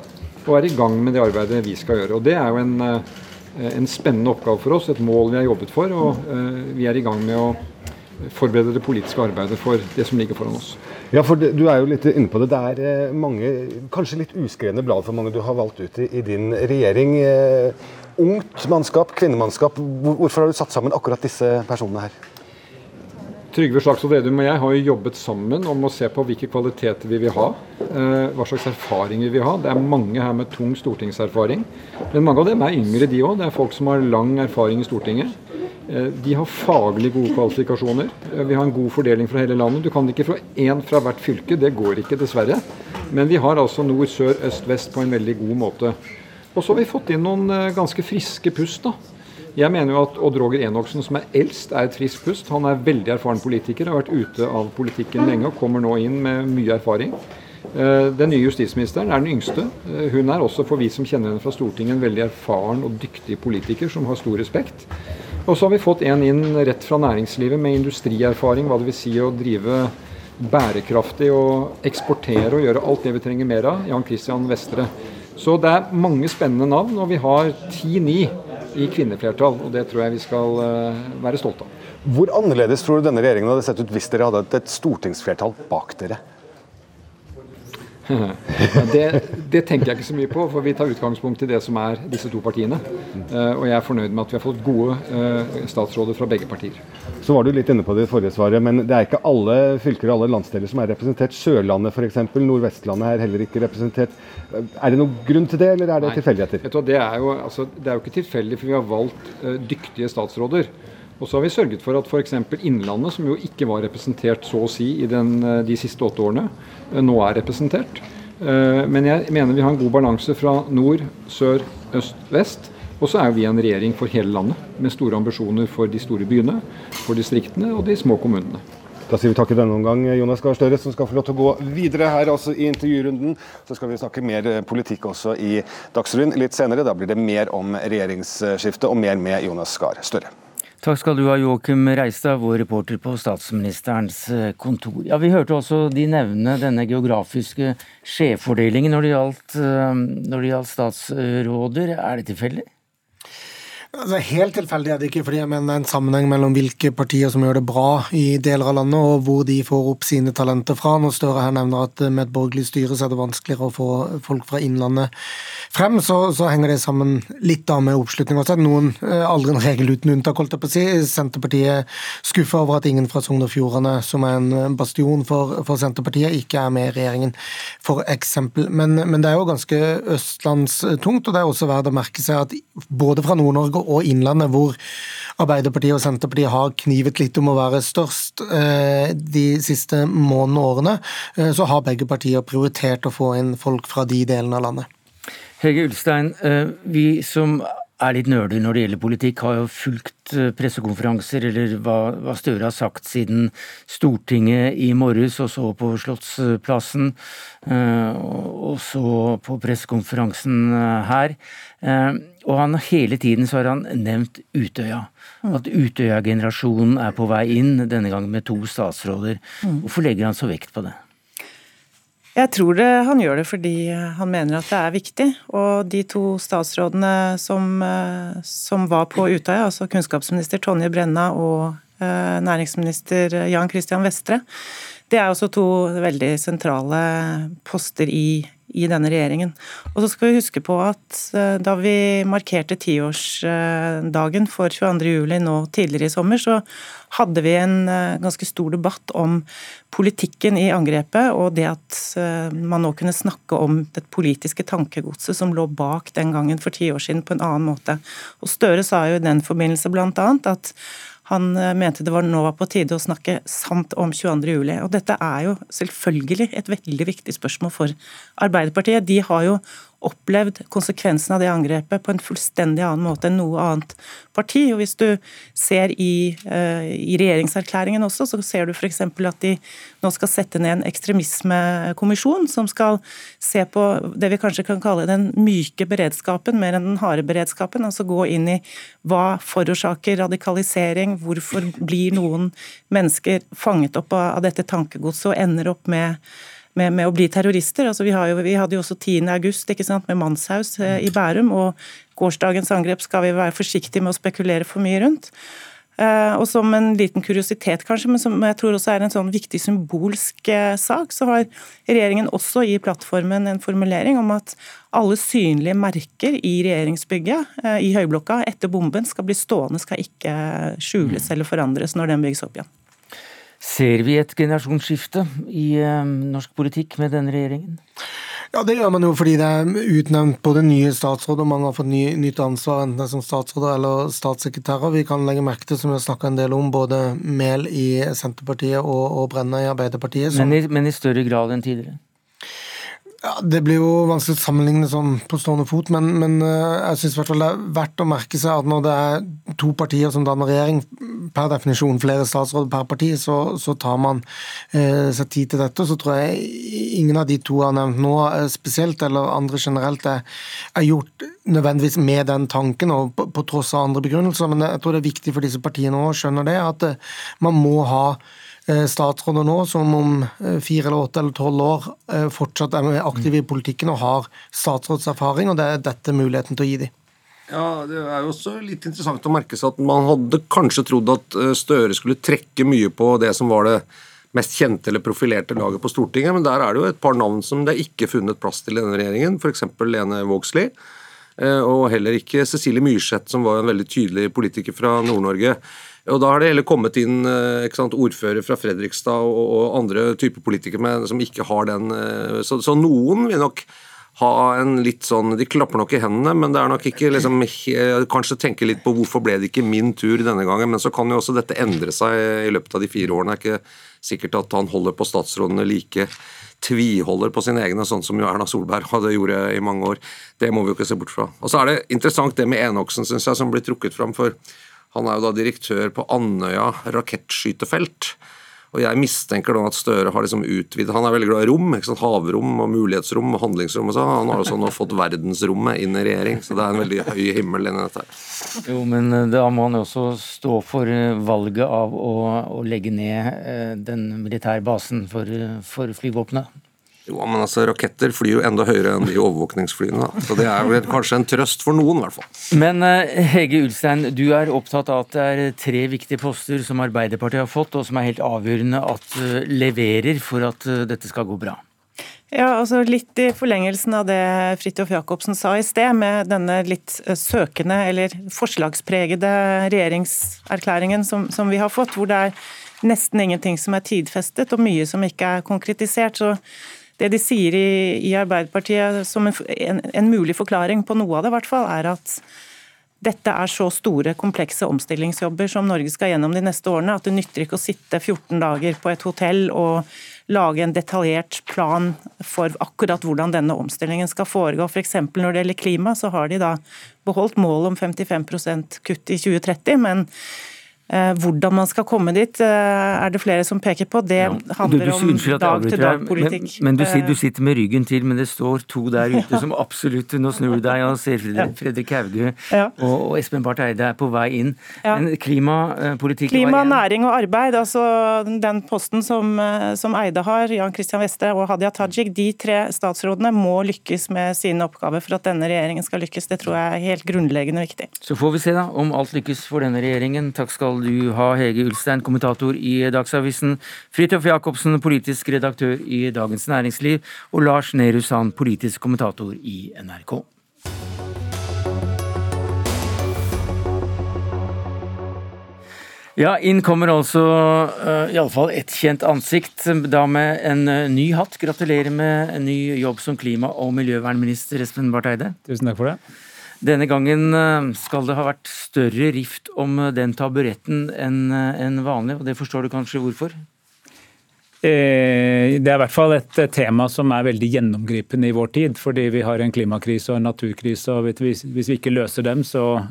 og er i gang med det arbeidet vi skal gjøre. Og Det er jo en, eh, en spennende oppgave for oss, et mål vi har jobbet for. Og eh, vi er i gang med å forberede det politiske arbeidet for det som ligger foran oss. Ja, for Du er jo litt inne på det. Det er eh, mange, kanskje litt uskrevne blad for mange du har valgt ut i, i din regjering. Ungt mannskap, kvinnemannskap. Hvorfor har du satt sammen akkurat disse personene her? Trygve Slagsvold Vedum og jeg har jo jobbet sammen om å se på hvilke kvaliteter vi vil ha. Eh, hva slags erfaringer vi vil ha. Det er mange her med tung stortingserfaring. Men mange av dem er yngre, de òg. Det er folk som har lang erfaring i Stortinget. Eh, de har faglig gode kvalifikasjoner. Eh, vi har en god fordeling fra hele landet. Du kan ikke få én fra hvert fylke, det går ikke, dessverre. Men vi har altså nord, sør, øst, vest på en veldig god måte. Og så har vi fått inn noen ganske friske pust. da. Jeg mener jo at Odd Roger Enoksen, som er eldst, er et friskt pust. Han er veldig erfaren politiker, har vært ute av politikken lenge og kommer nå inn med mye erfaring. Eh, den nye justisministeren er den yngste. Eh, hun er også, for vi som kjenner henne fra Stortinget, en veldig erfaren og dyktig politiker som har stor respekt. Og så har vi fått en inn rett fra næringslivet med industrierfaring, hva det vil si å drive bærekraftig og eksportere og gjøre alt det vi trenger mer av. Jan Christian Vestre. Så det er mange spennende navn, og vi har ti-ni i kvinneflertall. og Det tror jeg vi skal eh, være stolte av. Hvor annerledes tror du denne regjeringen hadde sett ut hvis dere hadde et stortingsflertall bak dere? Det, det, tenker jeg ikke så mye på, for vi tar utgangspunkt i det som er disse to partiene. Uh, og jeg er fornøyd med at vi har fått gode uh, statsråder fra begge partier. Så var du litt inne på det i forrige svaret, men det er ikke alle fylker og alle landsdeler som er representert. Sørlandet f.eks., Nordvestlandet er heller ikke representert. Er det noen grunn til det, eller er det tilfeldigheter? Det er, jo, altså, det er jo ikke tilfeldig, for vi har valgt dyktige statsråder. Og så har vi sørget for at f.eks. Innlandet, som jo ikke var representert så å si i den, eh, de siste åtte årene, eh, nå er representert. Eh, men jeg mener vi har en god balanse fra nord, sør, øst, vest. Og så er vi en regjering for hele landet, med store ambisjoner for de store byene, for distriktene og de små kommunene. Da sier vi takk i denne omgang, Jonas Gahr Støre, som skal få lov til å gå videre her også i intervjurunden. Så skal vi snakke mer politikk også i Dagsrevyen litt senere. Da blir det mer om regjeringsskiftet og mer med Jonas Gahr Støre. Takk skal du ha, Joakim Reistad, vår reporter på statsministerens eh, kontor. Ja, Vi hørte også de nevne denne geografiske skjevfordelingen når det gjaldt, eh, når det gjaldt statsråder. Er det tilfeldig? Altså, helt tilfeldig er det ikke, fordi jeg mener det er en sammenheng mellom hvilke partier som gjør det bra i deler av landet, og hvor de får opp sine talenter fra. Når Støre her nevner at med et borgerlig styre så er det vanskeligere å få folk fra Innlandet frem, så, så henger det sammen litt da med oppslutning. Også. Noen, eh, aldri en regel uten unntak, holdt jeg på å si. Senterpartiet skuffa over at ingen fra Sogn og Fjordane, som er en bastion for, for, Senterpartiet, ikke er med i regjeringen, for eksempel. Men, men det er jo ganske østlandstungt, og det er også verdt å merke seg at både fra Nord-Norge og Innlandet, hvor Arbeiderpartiet og Senterpartiet har knivet litt om å være størst eh, de siste månedene og årene, eh, så har begge partier prioritert å få inn folk fra de delene av landet. Hege Ulstein, eh, vi som er litt nerder når det gjelder politikk, har jo fulgt pressekonferanser eller hva, hva, Støre har sagt siden Stortinget i morges, og så på Slottsplassen, og så på pressekonferansen her. Og han, hele tiden så har han nevnt Utøya. Mm. At Utøya-generasjonen er på vei inn, denne gangen med to statsråder. Mm. Hvorfor legger han så vekt på det? Jeg tror det, han gjør det fordi han mener at det er viktig. Og de to statsrådene som, eh, som var på Utøya, altså kunnskapsminister Tonje Brenna og eh, næringsminister Jan Christian Vestre, det er også to veldig sentrale poster i i denne regjeringen. Og så skal vi huske på at eh, da vi markerte tiårsdagen for 22.07 nå tidligere i sommer, så hadde vi en eh, ganske stor debatt om politikken i angrepet, og det at eh, man nå kunne snakke om det politiske tankegodset som lå bak den gangen for ti år siden på en annen måte. Og Støre sa jo i den forbindelse bl.a. at han eh, mente det var nå var på tide å snakke sant om 22.07. Og dette er jo selvfølgelig et veldig viktig spørsmål for Arbeiderpartiet. De har jo opplevd konsekvensen av det angrepet på en fullstendig annen måte enn noe annet parti. Og Hvis du ser i, uh, i regjeringserklæringen også, så ser du f.eks. at de nå skal sette ned en ekstremismekommisjon som skal se på det vi kanskje kan kalle den myke beredskapen mer enn den harde beredskapen. Altså gå inn i hva forårsaker radikalisering, hvorfor blir noen mennesker fanget opp av dette tankegodset og ender opp med med, med, å bli terrorister. Altså, vi, jo, vi, hadde jo også 10. august ikke sant, med Manshaus eh, i Bærum, og gårsdagens angrep skal vi være forsiktige med å spekulere for mye rundt. Eh, og som en liten kuriositet, kanskje, men som jeg tror også er en sånn viktig symbolsk eh, sak, så har regjeringen også i plattformen en formulering om at alle synlige merker i regjeringsbygget i Høyblokka etter bomben skal bli stående, skal ikke skjules mm. eller forandres når den bygges opp igjen. Ser vi et generasjonsskifte i eh, norsk politikk med denne regjeringen? Ja, Det gjør man jo fordi det er utnevnt både nye statsråder og mange har fått ny, nytt ansvar, enten det er som statsråder eller statssekretærer. Vi kan legge merke til, som vi har snakka en del om, både Mehl i Senterpartiet og, og Brenna i Arbeiderpartiet. Som... Men, i, men i større grad enn tidligere? Ja, Det blir jo vanskelig å sammenligne sånn på stående fot, men, men eh, jeg syns det er verdt å merke seg at når det er to partier som danner regjering, per definisjon flere statsråder per parti, så, så tar man eh, seg tid til dette. Så tror jeg ingen av de to har nevnt nå eh, spesielt, eller andre generelt, er, er gjort nødvendigvis med den tanken, og på, på, tross av andre begrunnelser. Men jeg tror det er viktig for disse partiene å skjønne det, at eh, man må ha statsråder nå som om eh, fire eller åtte eller tolv år eh, fortsatt er aktive i politikken og har statsrådserfaring, og det er dette muligheten til å gi dem. Ja, Det er jo også litt interessant å merke seg at man hadde kanskje trodd at Støre skulle trekke mye på det som var det mest kjente eller profilerte laget på Stortinget, men der er det jo et par navn som det er ikke funnet plass til i denne regjeringen, f.eks. Lene Vågslid. Og heller ikke Cecilie Myrseth, som var en veldig tydelig politiker fra Nord-Norge. Og Da har det heller kommet inn eh, sant, ordfører fra Fredrikstad og, og andre typer politikere med, som ikke har den eh, så, så, noen vil nok ha en litt sånn De klapper nok i hendene, men det er nok ikke liksom Kanskje tenke litt på hvorfor ble det ikke min tur denne gangen. Men så kan jo også dette endre seg i løpet av de fire årene. Det er ikke sikkert at han holder på statsrådene like tviholder på sine egne, sånn som jo Erna Solberg (laughs) hadde gjort i mange år. Det må vi jo ikke se bort fra. Og Så er det interessant det med Enoksen, syns jeg, som blir trukket fram. for han er jo da direktør på Andøya rakettskytefelt. Og jeg mistenker da at Støre har liksom utvidet Han er veldig glad i rom. ikke sant? Havrom og mulighetsrom og handlingsrom og sånn. Han har også nå fått verdensrommet inn i regjering, så det er en veldig høy himmel inni dette. Jo, men eh, da må han jo også stå for eh, valget av å, å legge ned eh, den militære basen for, for flyvåpenet. Jo, men altså, Raketter flyr jo enda høyere enn de overvåkningsflyene. Da. Så Det er vel kanskje en trøst for noen, i hvert fall. Men uh, Hege Ulstein, du er opptatt av at det er tre viktige poster som Arbeiderpartiet har fått, og som er helt avgjørende at uh, leverer for at dette skal gå bra. Ja, altså Litt i forlengelsen av det Fridtjof Jacobsen sa i sted, med denne litt søkende eller forslagspregede regjeringserklæringen som, som vi har fått, hvor det er nesten ingenting som er tidfestet og mye som ikke er konkretisert. så det de sier i, i Arbeiderpartiet som en, en, en, mulig forklaring på noe av det, i hvert fall, er at dette er så store, komplekse omstillingsjobber som Norge skal gjennom de neste årene, at det nytter ikke å sitte 14 dager på et hotell og lage en detaljert plan for akkurat hvordan denne omstillingen skal foregå. F.eks. For når det gjelder klima, så har de da beholdt målet om 55% kutt i 2030, men hvordan man skal komme dit, eh, er det flere som peker på. Det ja. handler om dag-til-dag-politikk. Men, men du, sier, du, sitter med ryggen til, men det står to der ute (laughs) som absolutt Nå snur du deg og ser Fredrik Hauge ja. og, og, Espen Barth Eide er på vei inn. Ja. Men klimapolitikk Klima, næring og arbeid, altså den posten som, eh, som Eide har, Jan Christian Vestre og Hadia Tajik, de tre statsrådene må lykkes med sine oppgaver for at denne regjeringen skal lykkes. Det tror jeg er helt grunnleggende viktig. Så får vi se da om alt lykkes for denne regjeringen. Takk skal du ha, Hege Ulstein, kommentator i Dagsavisen, Fridtjof Jacobsen, politisk redaktør i Dagens Næringsliv, og Lars Nehru Sand, politisk kommentator i NRK. Ja, inn kommer altså uh, iallfall ett kjent ansikt, da med en uh, ny hatt. Gratulerer med en ny jobb som klima- og miljøvernminister, Espen Barth Eide. Tusen takk for det. Denne gangen eh, skal det ha vært større rift om eh, den taburetten eh, enn vanlig, og det forstår du kanskje hvorfor? Det er i hvert fall et tema som er veldig gjennomgripende i vår tid. Fordi vi har en klimakrise og en naturkrise. og Hvis vi ikke løser dem, så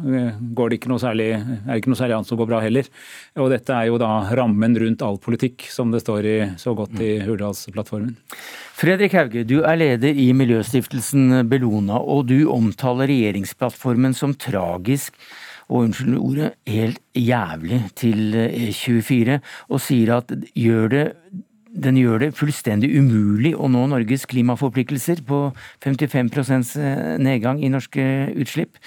går det særlig, er det ikke noe særlig annet som går bra heller. Og Dette er jo da rammen rundt all politikk, som det står i, så godt i Hurdalsplattformen. Fredrik Hauge, du er leder i miljøstiftelsen Bellona, og du omtaler regjeringsplattformen som tragisk og unnskyld ordet, helt jævlig til E24, og sier at gjør det, den gjør det fullstendig umulig å nå Norges klimaforpliktelser på 55% nedgang i norske utslipp.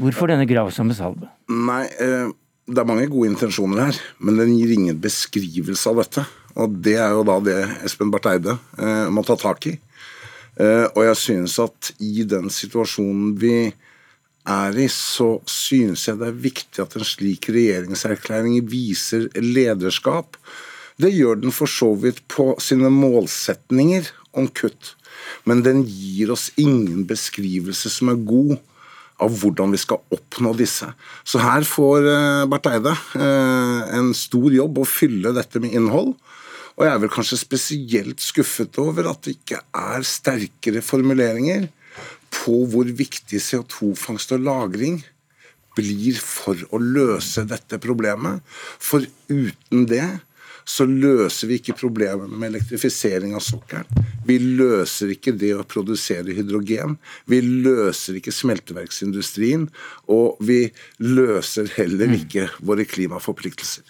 Hvorfor denne gravsomme salve? Nei, eh, det er mange gode intensjoner her, men den gir ingen beskrivelse av dette. Og det er jo da det Espen Barth Eide eh, må ta tak i. Eh, og jeg synes at i den situasjonen vi er i, så synes jeg det er viktig at en slik regjeringserklæring viser lederskap. Det gjør den for så vidt på sine målsetninger om kutt. Men den gir oss ingen beskrivelse som er god av hvordan vi skal oppnå disse. Så her får eh, Barth Eide eh, en stor jobb å fylle dette med innhold. Og jeg er vel kanskje spesielt skuffet over at det ikke er sterkere formuleringer på hvor viktig CO2-fangst og -lagring blir for å løse dette problemet. For uten det så løser vi ikke problemene med elektrifisering av sokkelen. Vi løser ikke det å produsere hydrogen. Vi løser ikke smelteverksindustrien. Og vi løser heller mm. ikke våre klimaforpliktelser.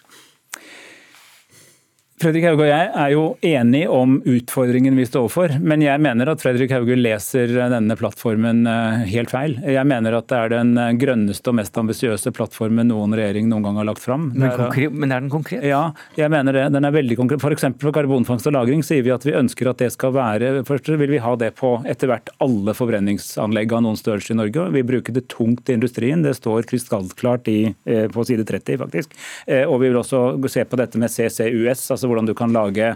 Fredrik Hauge og jeg er jo enige om utfordringen vi står overfor, men jeg mener at Fredrik Hauge leser denne plattformen eh, helt feil. Jeg mener at det er den grønneste og mest ambisiøse plattformen noen regjering noen gang har lagt fram. Men, men, er den konkret? Ja, jeg mener det. Den er veldig konkret. F.eks. For, karbonfangst og -lagring sier vi at vi ønsker at det skal være Først vil vi ha det på etter hvert alle forbrenningsanlegg av noen størrelse i Norge. Vi bruker det tungt i industrien. Det står krystallklart eh, på side 30, faktisk. Eh, og vi vil også se på dette med CCUS. altså hvordan du kan lage,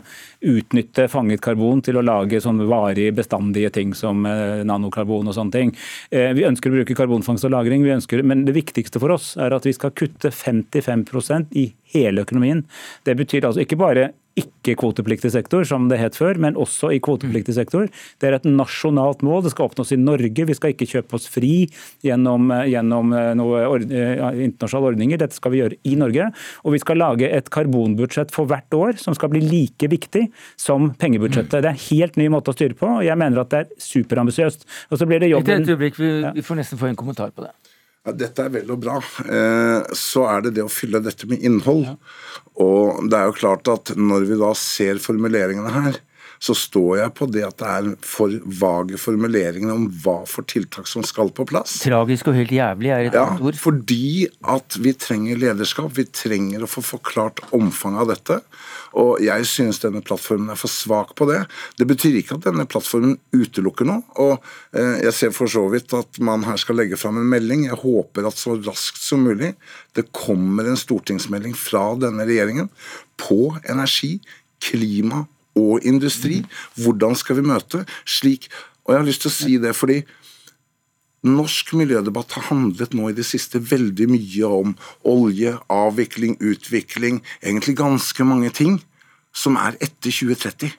utnytte fanget karbon til å lage sånne varige, bestandige ting som eh, nanokarbon og sånne ting. Eh, vi ønsker å bruke karbonfangst og -lagring, men det viktigste for oss er at vi skal kutte 55% i hele økonomien. Det betyr altså ikke bare ikke-kvotepliktig sektor, som det het før, men også i kvotepliktig sektor. Det er et nasjonalt mål. Det skal oppnås i Norge. Vi skal ikke kjøpe oss fri gjennom, gjennom eh, noen internasjonale ordninger. Dette skal vi gjøre i Norge. Og vi skal lage et karbonbudsjett for hvert år som skal bli like viktig som pengebudsjettet. Det er en helt ny måte å styre på, og jeg mener at det er superambisiøst. Og så blir det jobben... Et øyeblikk, vi, vi får nesten få en kommentar på det. Ja, dette er vel og bra. Eh, så er det det å fylle dette med innhold. Og det er jo klart at når vi da ser formuleringene her, så står jeg på det at det er for vage formuleringer om hva for tiltak som skal på plass. Tragisk og helt jævlig er et Ja, annet ord. fordi at vi trenger lederskap. Vi trenger å få forklart omfanget av dette. Og jeg synes denne plattformen er for svak på det. Det betyr ikke at denne plattformen utelukker noe. Og eh, jeg ser for så vidt at man her skal legge fram en melding. Jeg håper at så raskt som mulig det kommer en stortingsmelding fra denne regjeringen på energi, klima og industri. Hvordan skal vi møte slik Og jeg har lyst til å si det fordi Norsk miljødebatt har handlet nå i det siste veldig mye om olje, avvikling, utvikling, egentlig ganske mange ting som er etter 2030.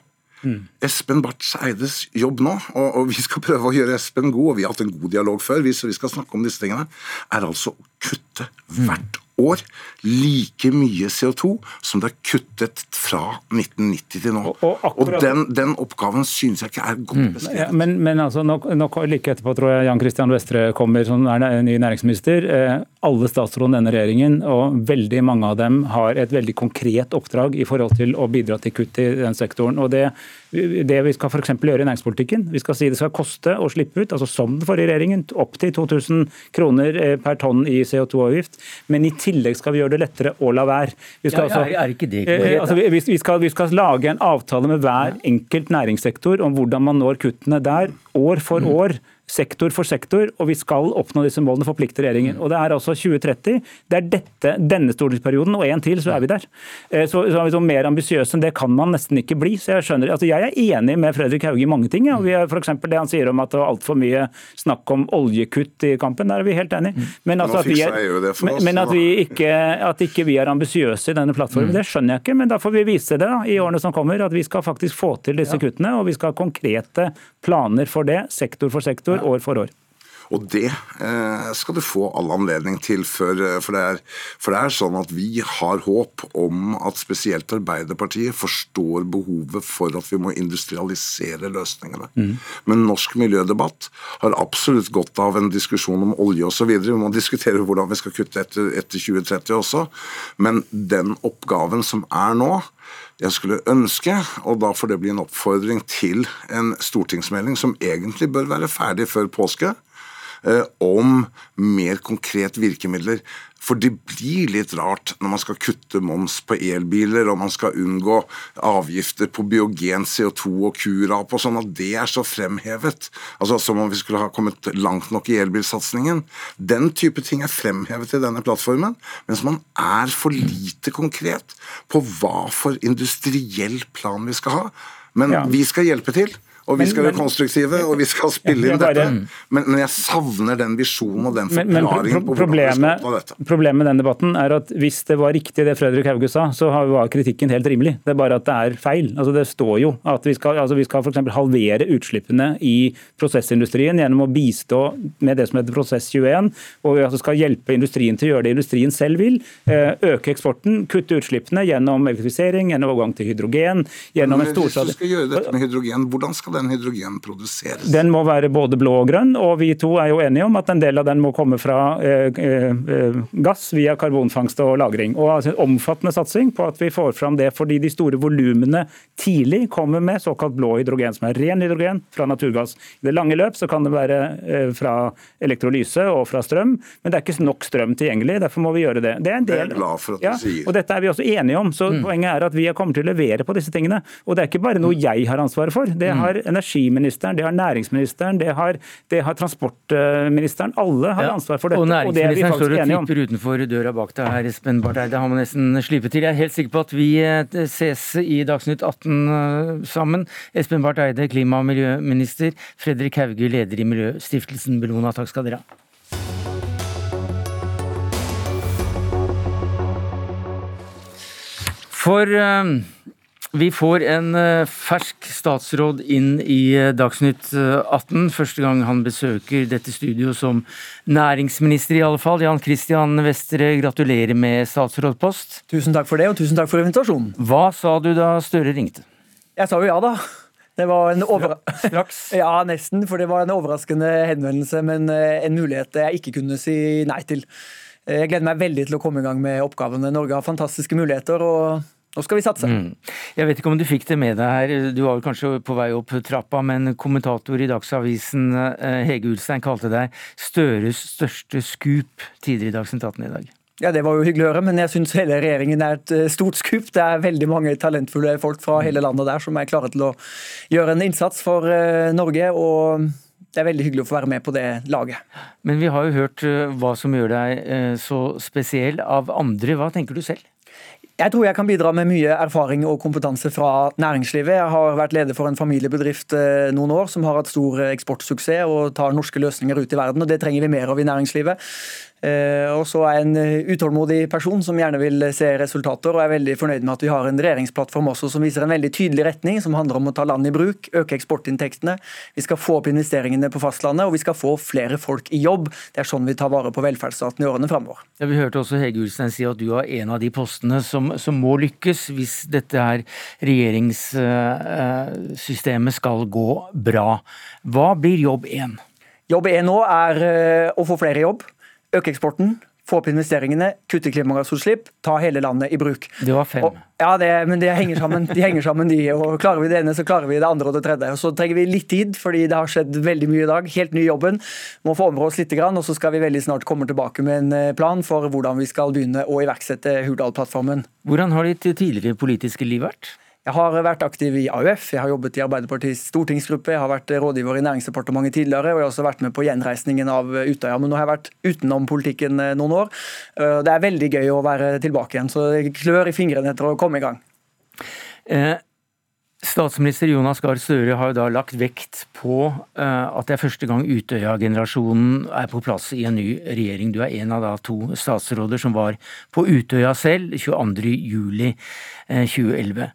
Espen Barth Eides jobb nå, og, og vi skal prøve å gjøre Espen god, og vi har hatt en god dialog før, vi, så vi skal snakke om disse tingene, er altså å kutte hvert år like mye CO2 som det er kuttet fra 1990 til nå. Og, den, den oppgaven synes jeg ikke er godt beskrevet. Ja, men, men altså, nok, nok, like etterpå tror jeg Jan Christian Vestre kommer som er ny næringsminister. Eh, alle statsrådene i denne regjeringen, og veldig mange av dem, har et veldig konkret oppdrag i forhold til å bidra til kutt i den sektoren. og det det vi skal for gjøre i næringspolitikken. Vi skal si det skal koste å slippe ut, altså som den forrige regjeringen, opp til 2000 kroner eh, per tonn i CO2-avgift. Men i tillegg skal vi gjøre det lettere å la være. Vi skal, Ja, ja, altså, eh, altså, vi, vi, skal, vi skal lage en avtale med hver enkelt næringssektor om hvordan man når kuttene der, år for år. Sektor for sektor, og vi skal oppnå disse målene, forplikter regjeringen. Og Det er altså 2030. Det er dette, denne stortingsperioden, og en til, så er vi der. Eh, Så, så er vi så Mer ambisiøse enn det kan man nesten ikke bli. så Jeg skjønner, altså jeg er enig med Fredrik Hauge i mange ting. Ja. vi er for Det han sier om at det var altfor mye snakk om oljekutt i kampen, der er vi helt enig. Men, altså at vi er, men at vi ikke, at ikke vi er ambisiøse i denne plattformen, det skjønner jeg ikke. Men da får vi vise det da, i årene som kommer, at vi skal faktisk få til disse kuttene. Og vi skal ha konkrete planer for det, sektor for sektor, år for år. Og det eh, skal du få all anledning til, før, eh, for, det er, for det er sånn at vi har håp om at spesielt Arbeiderpartiet forstår behovet for at vi må industrialisere løsningene. Men norsk miljødebatt har absolutt godt av en diskusjon om olje osv. Vi må (laughs) diskutere hvordan vi skal kutte etter, etter 2030 også. Men den oppgaven som er nå, jeg skulle ønske, og da får det bli en oppfordring til en stortingsmelding som egentlig bør være ferdig før påske, om mer konkret virkemidler. For det blir litt rart når man skal kutte moms på elbiler, og man skal unngå avgifter på biogen, CO2 og kurap og sånn, at det er så fremhevet. Altså Som om vi skulle ha kommet langt nok i elbilsatsingen. Den type ting er fremhevet i denne plattformen, mens man er for lite konkret på hva for industriell plan vi skal ha. Men Ja. vi skal hjelpe til. Og vi Men- skal være konstruktive, og vi skal spille inn dette. Men, men jeg savner den visjonen og den Men, men forklaringen på hvordan vi skal problemet, oppnå dette. problemet med den debatten er at hvis det var riktig det Fredrik Hauge sa, så var kritikken helt rimelig. Det er bare at det er feil. Altså Det står jo at vi skal, altså vi skal eksempel halvere utslippene i prosessindustrien gjennom å bistå med det som heter Prosess 21, og vi altså skal hjelpe industrien til å gjøre det industrien selv vil. eh, Øke eksporten, kutte utslippene gjennom elektrifisering, gjennom overgang til hydrogen, gjennom en Men hvis du skal gjøre dette med hydrogen, hvordan skal den hydrogen produseres? Den må være både blå og grønn, og vi to er jo enige om at en del av den må komme fra eh, eh, gass via karbonfangst og -lagring. Og altså en omfattende satsing på at vi får fram det fordi de store volumene tidlig kommer med såkalt blå hydrogen, som er ren hydrogen fra naturgass. I det lange løp så kan det være eh, fra elektrolyse og fra strøm, men det er ikke nok strøm tilgjengelig. Derfor må vi gjøre det. Det er en er del jeg glad for at du ja, sier. og dette er vi også enige om. så Poenget er at vi kommer til å levere på disse tingene. Og det er ikke bare noe jeg har ansvaret for. Det har energiministeren, det har næringsministeren, det har, det har transportministeren. Alle har Ja, ansvar for dette. Og Og det vi næringsministeren står og tipper utenfor døra bak deg her, Espen Barth Eide. Har man nesten slipet til. Jeg er helt sikker på at vi eh, ses i Dagsnytt 18 eh, sammen. Espen Barth Eide, klima- og miljøminister. Fredrik Hauge, leder i Miljøstiftelsen Bellona. Takk skal dere ha. For eh, vi får en eh, fersk statsråd inn i eh, Dagsnytt eh, 18. Første gang han besøker dette studio som næringsminister, i alle fall. Jan Christian Vestre, gratulerer med statsrådpost. Tusen takk for det, og tusen takk for invitasjonen. Hva sa du da Støre ringte? Jeg sa jo ja, da. Det var en over... Straks? (laughs) ja, nesten, for det var en overraskende henvendelse, men eh, en mulighet jeg ikke kunne si nei til. Eh, Jeg gleder meg veldig til å komme i gang med oppgavene. Norge har fantastiske muligheter, og Nå skal vi satse. Mm. Jeg vet ikke om du fikk det med deg her, du var vel kanskje på vei opp trappa, men kommentator i Dagsavisen eh, Hege Ulstein kalte deg Støres største skup tidligere i Dagsnytt 18 i dag. Ja, Det var jo hyggelig å høre, men jeg syns hele regjeringen er et eh, stort skup. Det er veldig mange talentfulle folk fra hele landet der som er klare til å gjøre en innsats for eh, Norge. og det er veldig hyggelig å få være med på det laget. Men vi har jo hørt hva som gjør deg så spesiell av andre. Hva tenker du selv? Jeg tror jeg kan bidra med mye erfaring og kompetanse fra næringslivet. Jeg har vært leder for en familiebedrift eh, noen år som har hatt stor eksportsuksess og tar norske løsninger ut i verden. og Det trenger vi mer av i næringslivet. Eh, og så er jeg en eh, utålmodig person som gjerne vil se resultater, og er veldig fornøyd med at vi har en regjeringsplattform også som viser en veldig tydelig retning, som handler om å ta land i bruk, øke eksportinntektene. Vi skal få opp investeringene på fastlandet, og vi skal få flere folk i jobb. Det er sånn vi tar vare på velferdsstaten i årene framover. Ja, vi hørte også Hege Ulstein si at du har en av de postene som, som må lykkes hvis dette her regjeringssystemet skal gå bra. Hva blir jobb én? Jobb én nå er eh, å få flere i jobb øke eksporten, få opp investeringene, kutte klimagassutslipp, ta hele landet i bruk. Det var fem. Og, ja, det, men det henger sammen, de henger sammen, de. og Klarer vi det ene, så klarer vi det andre og det tredje. Og Så trenger vi litt tid, fordi det har skjedd veldig mye i dag. Helt ny jobben. Må få med oss litt, og så skal vi veldig snart komme tilbake med en eh, plan for hvordan vi skal begynne å iverksette Hurdal-plattformen. Hvordan har ditt tidligere politiske liv vært? Jeg har vært aktiv i AUF, jeg har jobbet i Arbeiderpartiets stortingsgruppe, jeg har vært rådgiver i Næringsdepartementet tidligere, og jeg har også vært med på gjenreisningen av Utøya. Men nå har jeg vært utenom politikken eh, noen år. Eh, det er veldig gøy å være tilbake igjen, så jeg klør i fingrene etter å komme i gang. Eh, statsminister Jonas Gahr Støre har jo da lagt vekt på eh, at det er første gang Utøya-generasjonen er på plass i en ny regjering. Du er en av da to statsråder som var på Utøya selv 22.07.2011.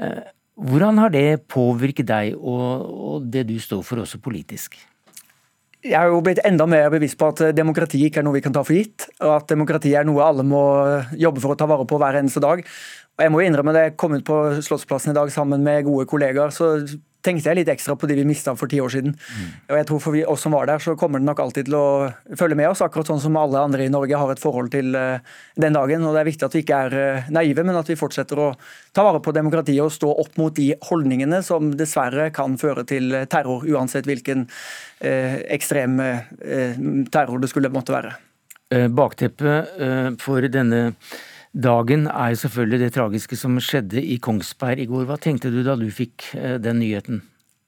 Eh, Eh, hvordan har det påvirket deg og, det du står for også politisk? Jeg har jo blitt enda mer bevisst på at demokrati ikke er noe vi kan ta for gitt. Og at demokrati er noe alle må jobbe for å ta vare på hver eneste dag. Og jeg må innrømme det, jeg kom ut på Slottsplassen i dag sammen med gode kollegaer. så tenkte jeg litt ekstra på de vi mista for ti år siden. Mm. Og jeg tror For vi, oss som var der, så kommer det nok alltid til å følge med oss, akkurat sånn som alle andre i Norge har et forhold til uh, den dagen. og Det er viktig at vi ikke er uh, naive, men at vi fortsetter å ta vare på demokratiet og stå opp mot de holdningene som dessverre kan føre til terror, uansett hvilken uh, ekstrem terror det skulle måtte være. Bakteppet for denne dagen er jo selvfølgelig det tragiske som skjedde i Kongsberg i går. Hva tenkte du da du fikk eh, den nyheten?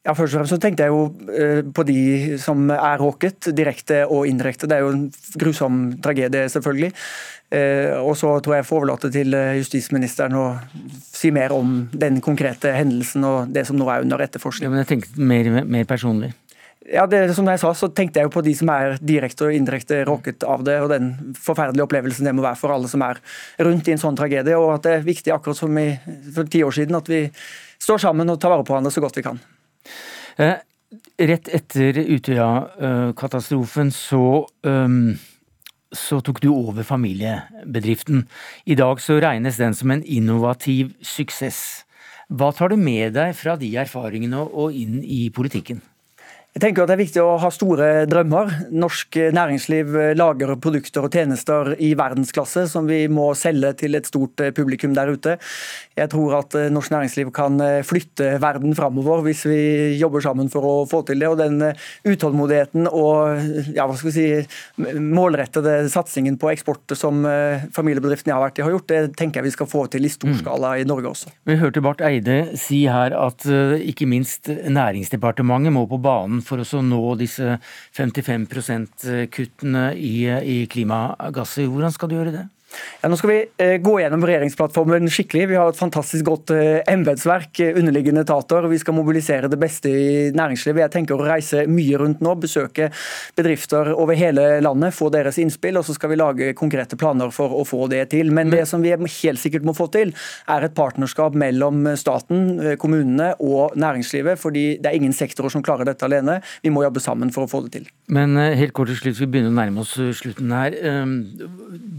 Ja, Først og fremst så tenkte jeg jo eh, på de som er råket, direkte og indirekte. Det er jo en grusom tragedie, selvfølgelig. Eh, og så tror jeg jeg får overlate til justisministeren å si mer om den konkrete hendelsen og det som nå er under etterforskning. Ja, men jeg tenkte mer, mer personlig. Ja, det, som jeg sa, så tenkte jeg jo på de som er direkte og indirekte råket av det, og den forferdelige opplevelsen det må være for alle som er rundt i en sånn tragedie. Og at det er viktig, akkurat som i, for ti år siden, at vi står sammen og tar vare på hverandre så godt vi kan. Eh, rett etter Utøya-katastrofen så um, så tok du over familiebedriften. I dag så regnes den som en innovativ suksess. Hva tar du med deg fra de erfaringene og inn i politikken? Jeg tenker at Det er viktig å ha store drømmer. Norsk næringsliv lager produkter og tjenester i verdensklasse som vi må selge til et stort publikum der ute. Jeg tror at norsk næringsliv kan flytte verden framover hvis vi jobber sammen for å få til det. Og den utålmodigheten og ja, hva skal vi si, målrettede satsingen på eksport som familiebedriftene jeg har vært i har gjort, det tenker jeg vi skal få til i stor mm. skala i Norge også. Vi hørte Barth Eide si her at ikke minst Næringsdepartementet må på banen for å nå disse 55 %-kuttene i, i klimagasser. Hvordan skal du gjøre det? Ja, nå skal vi eh, gå gjennom regjeringsplattformen skikkelig. Vi har et fantastisk godt eh, embetsverk, eh, underliggende etater. Vi skal mobilisere det beste i næringslivet. Jeg tenker å reise mye rundt nå, besøke bedrifter over hele landet, få deres innspill, og så skal vi lage konkrete planer for å få det til. Men det som vi helt sikkert må få til, er et partnerskap mellom staten, kommunene og næringslivet. fordi det er ingen sektorer som klarer dette alene. Vi må jobbe sammen for å få det til. Men helt kort til slutt, vi begynner å nærme oss slutten her. Ehm,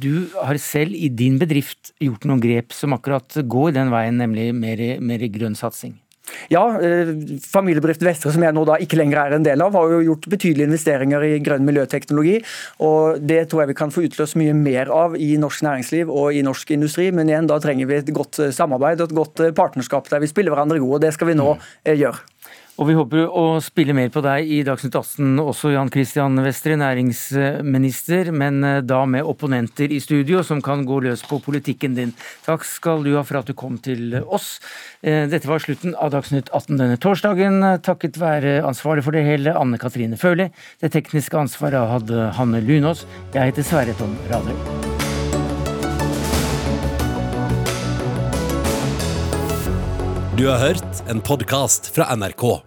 du har selv i din bedrift gjort noen grep som akkurat går den veien, nemlig mer, mer grønn satsing? Ja, eh, familiebedrift Vestre, som jeg nå da ikke lenger er en del av, har jo gjort betydelige investeringer i grønn miljøteknologi. og Det tror jeg vi kan få utløst mye mer av i norsk næringsliv og i norsk industri. Men igjen, da trenger vi et godt eh, samarbeid og et godt eh, partnerskap der vi spiller hverandre gode. og Det skal vi nå gjøre. Og vi håper å spille mer på deg i Dagsnytt 18 også, Jan Christian Vestre, næringsminister, men eh, da med opponenter i studio som kan gå løs på politikken din. Takk skal du ha for at du kom til oss. Eh, dette var slutten av Dagsnytt 18 denne torsdagen, takket være ansvarlig for det hele, Anne Katrine Førli. Det tekniske ansvaret hadde Hanne Lunås. Jeg heter Sverre Tom Radøy. Du har hørt en podkast fra NRK.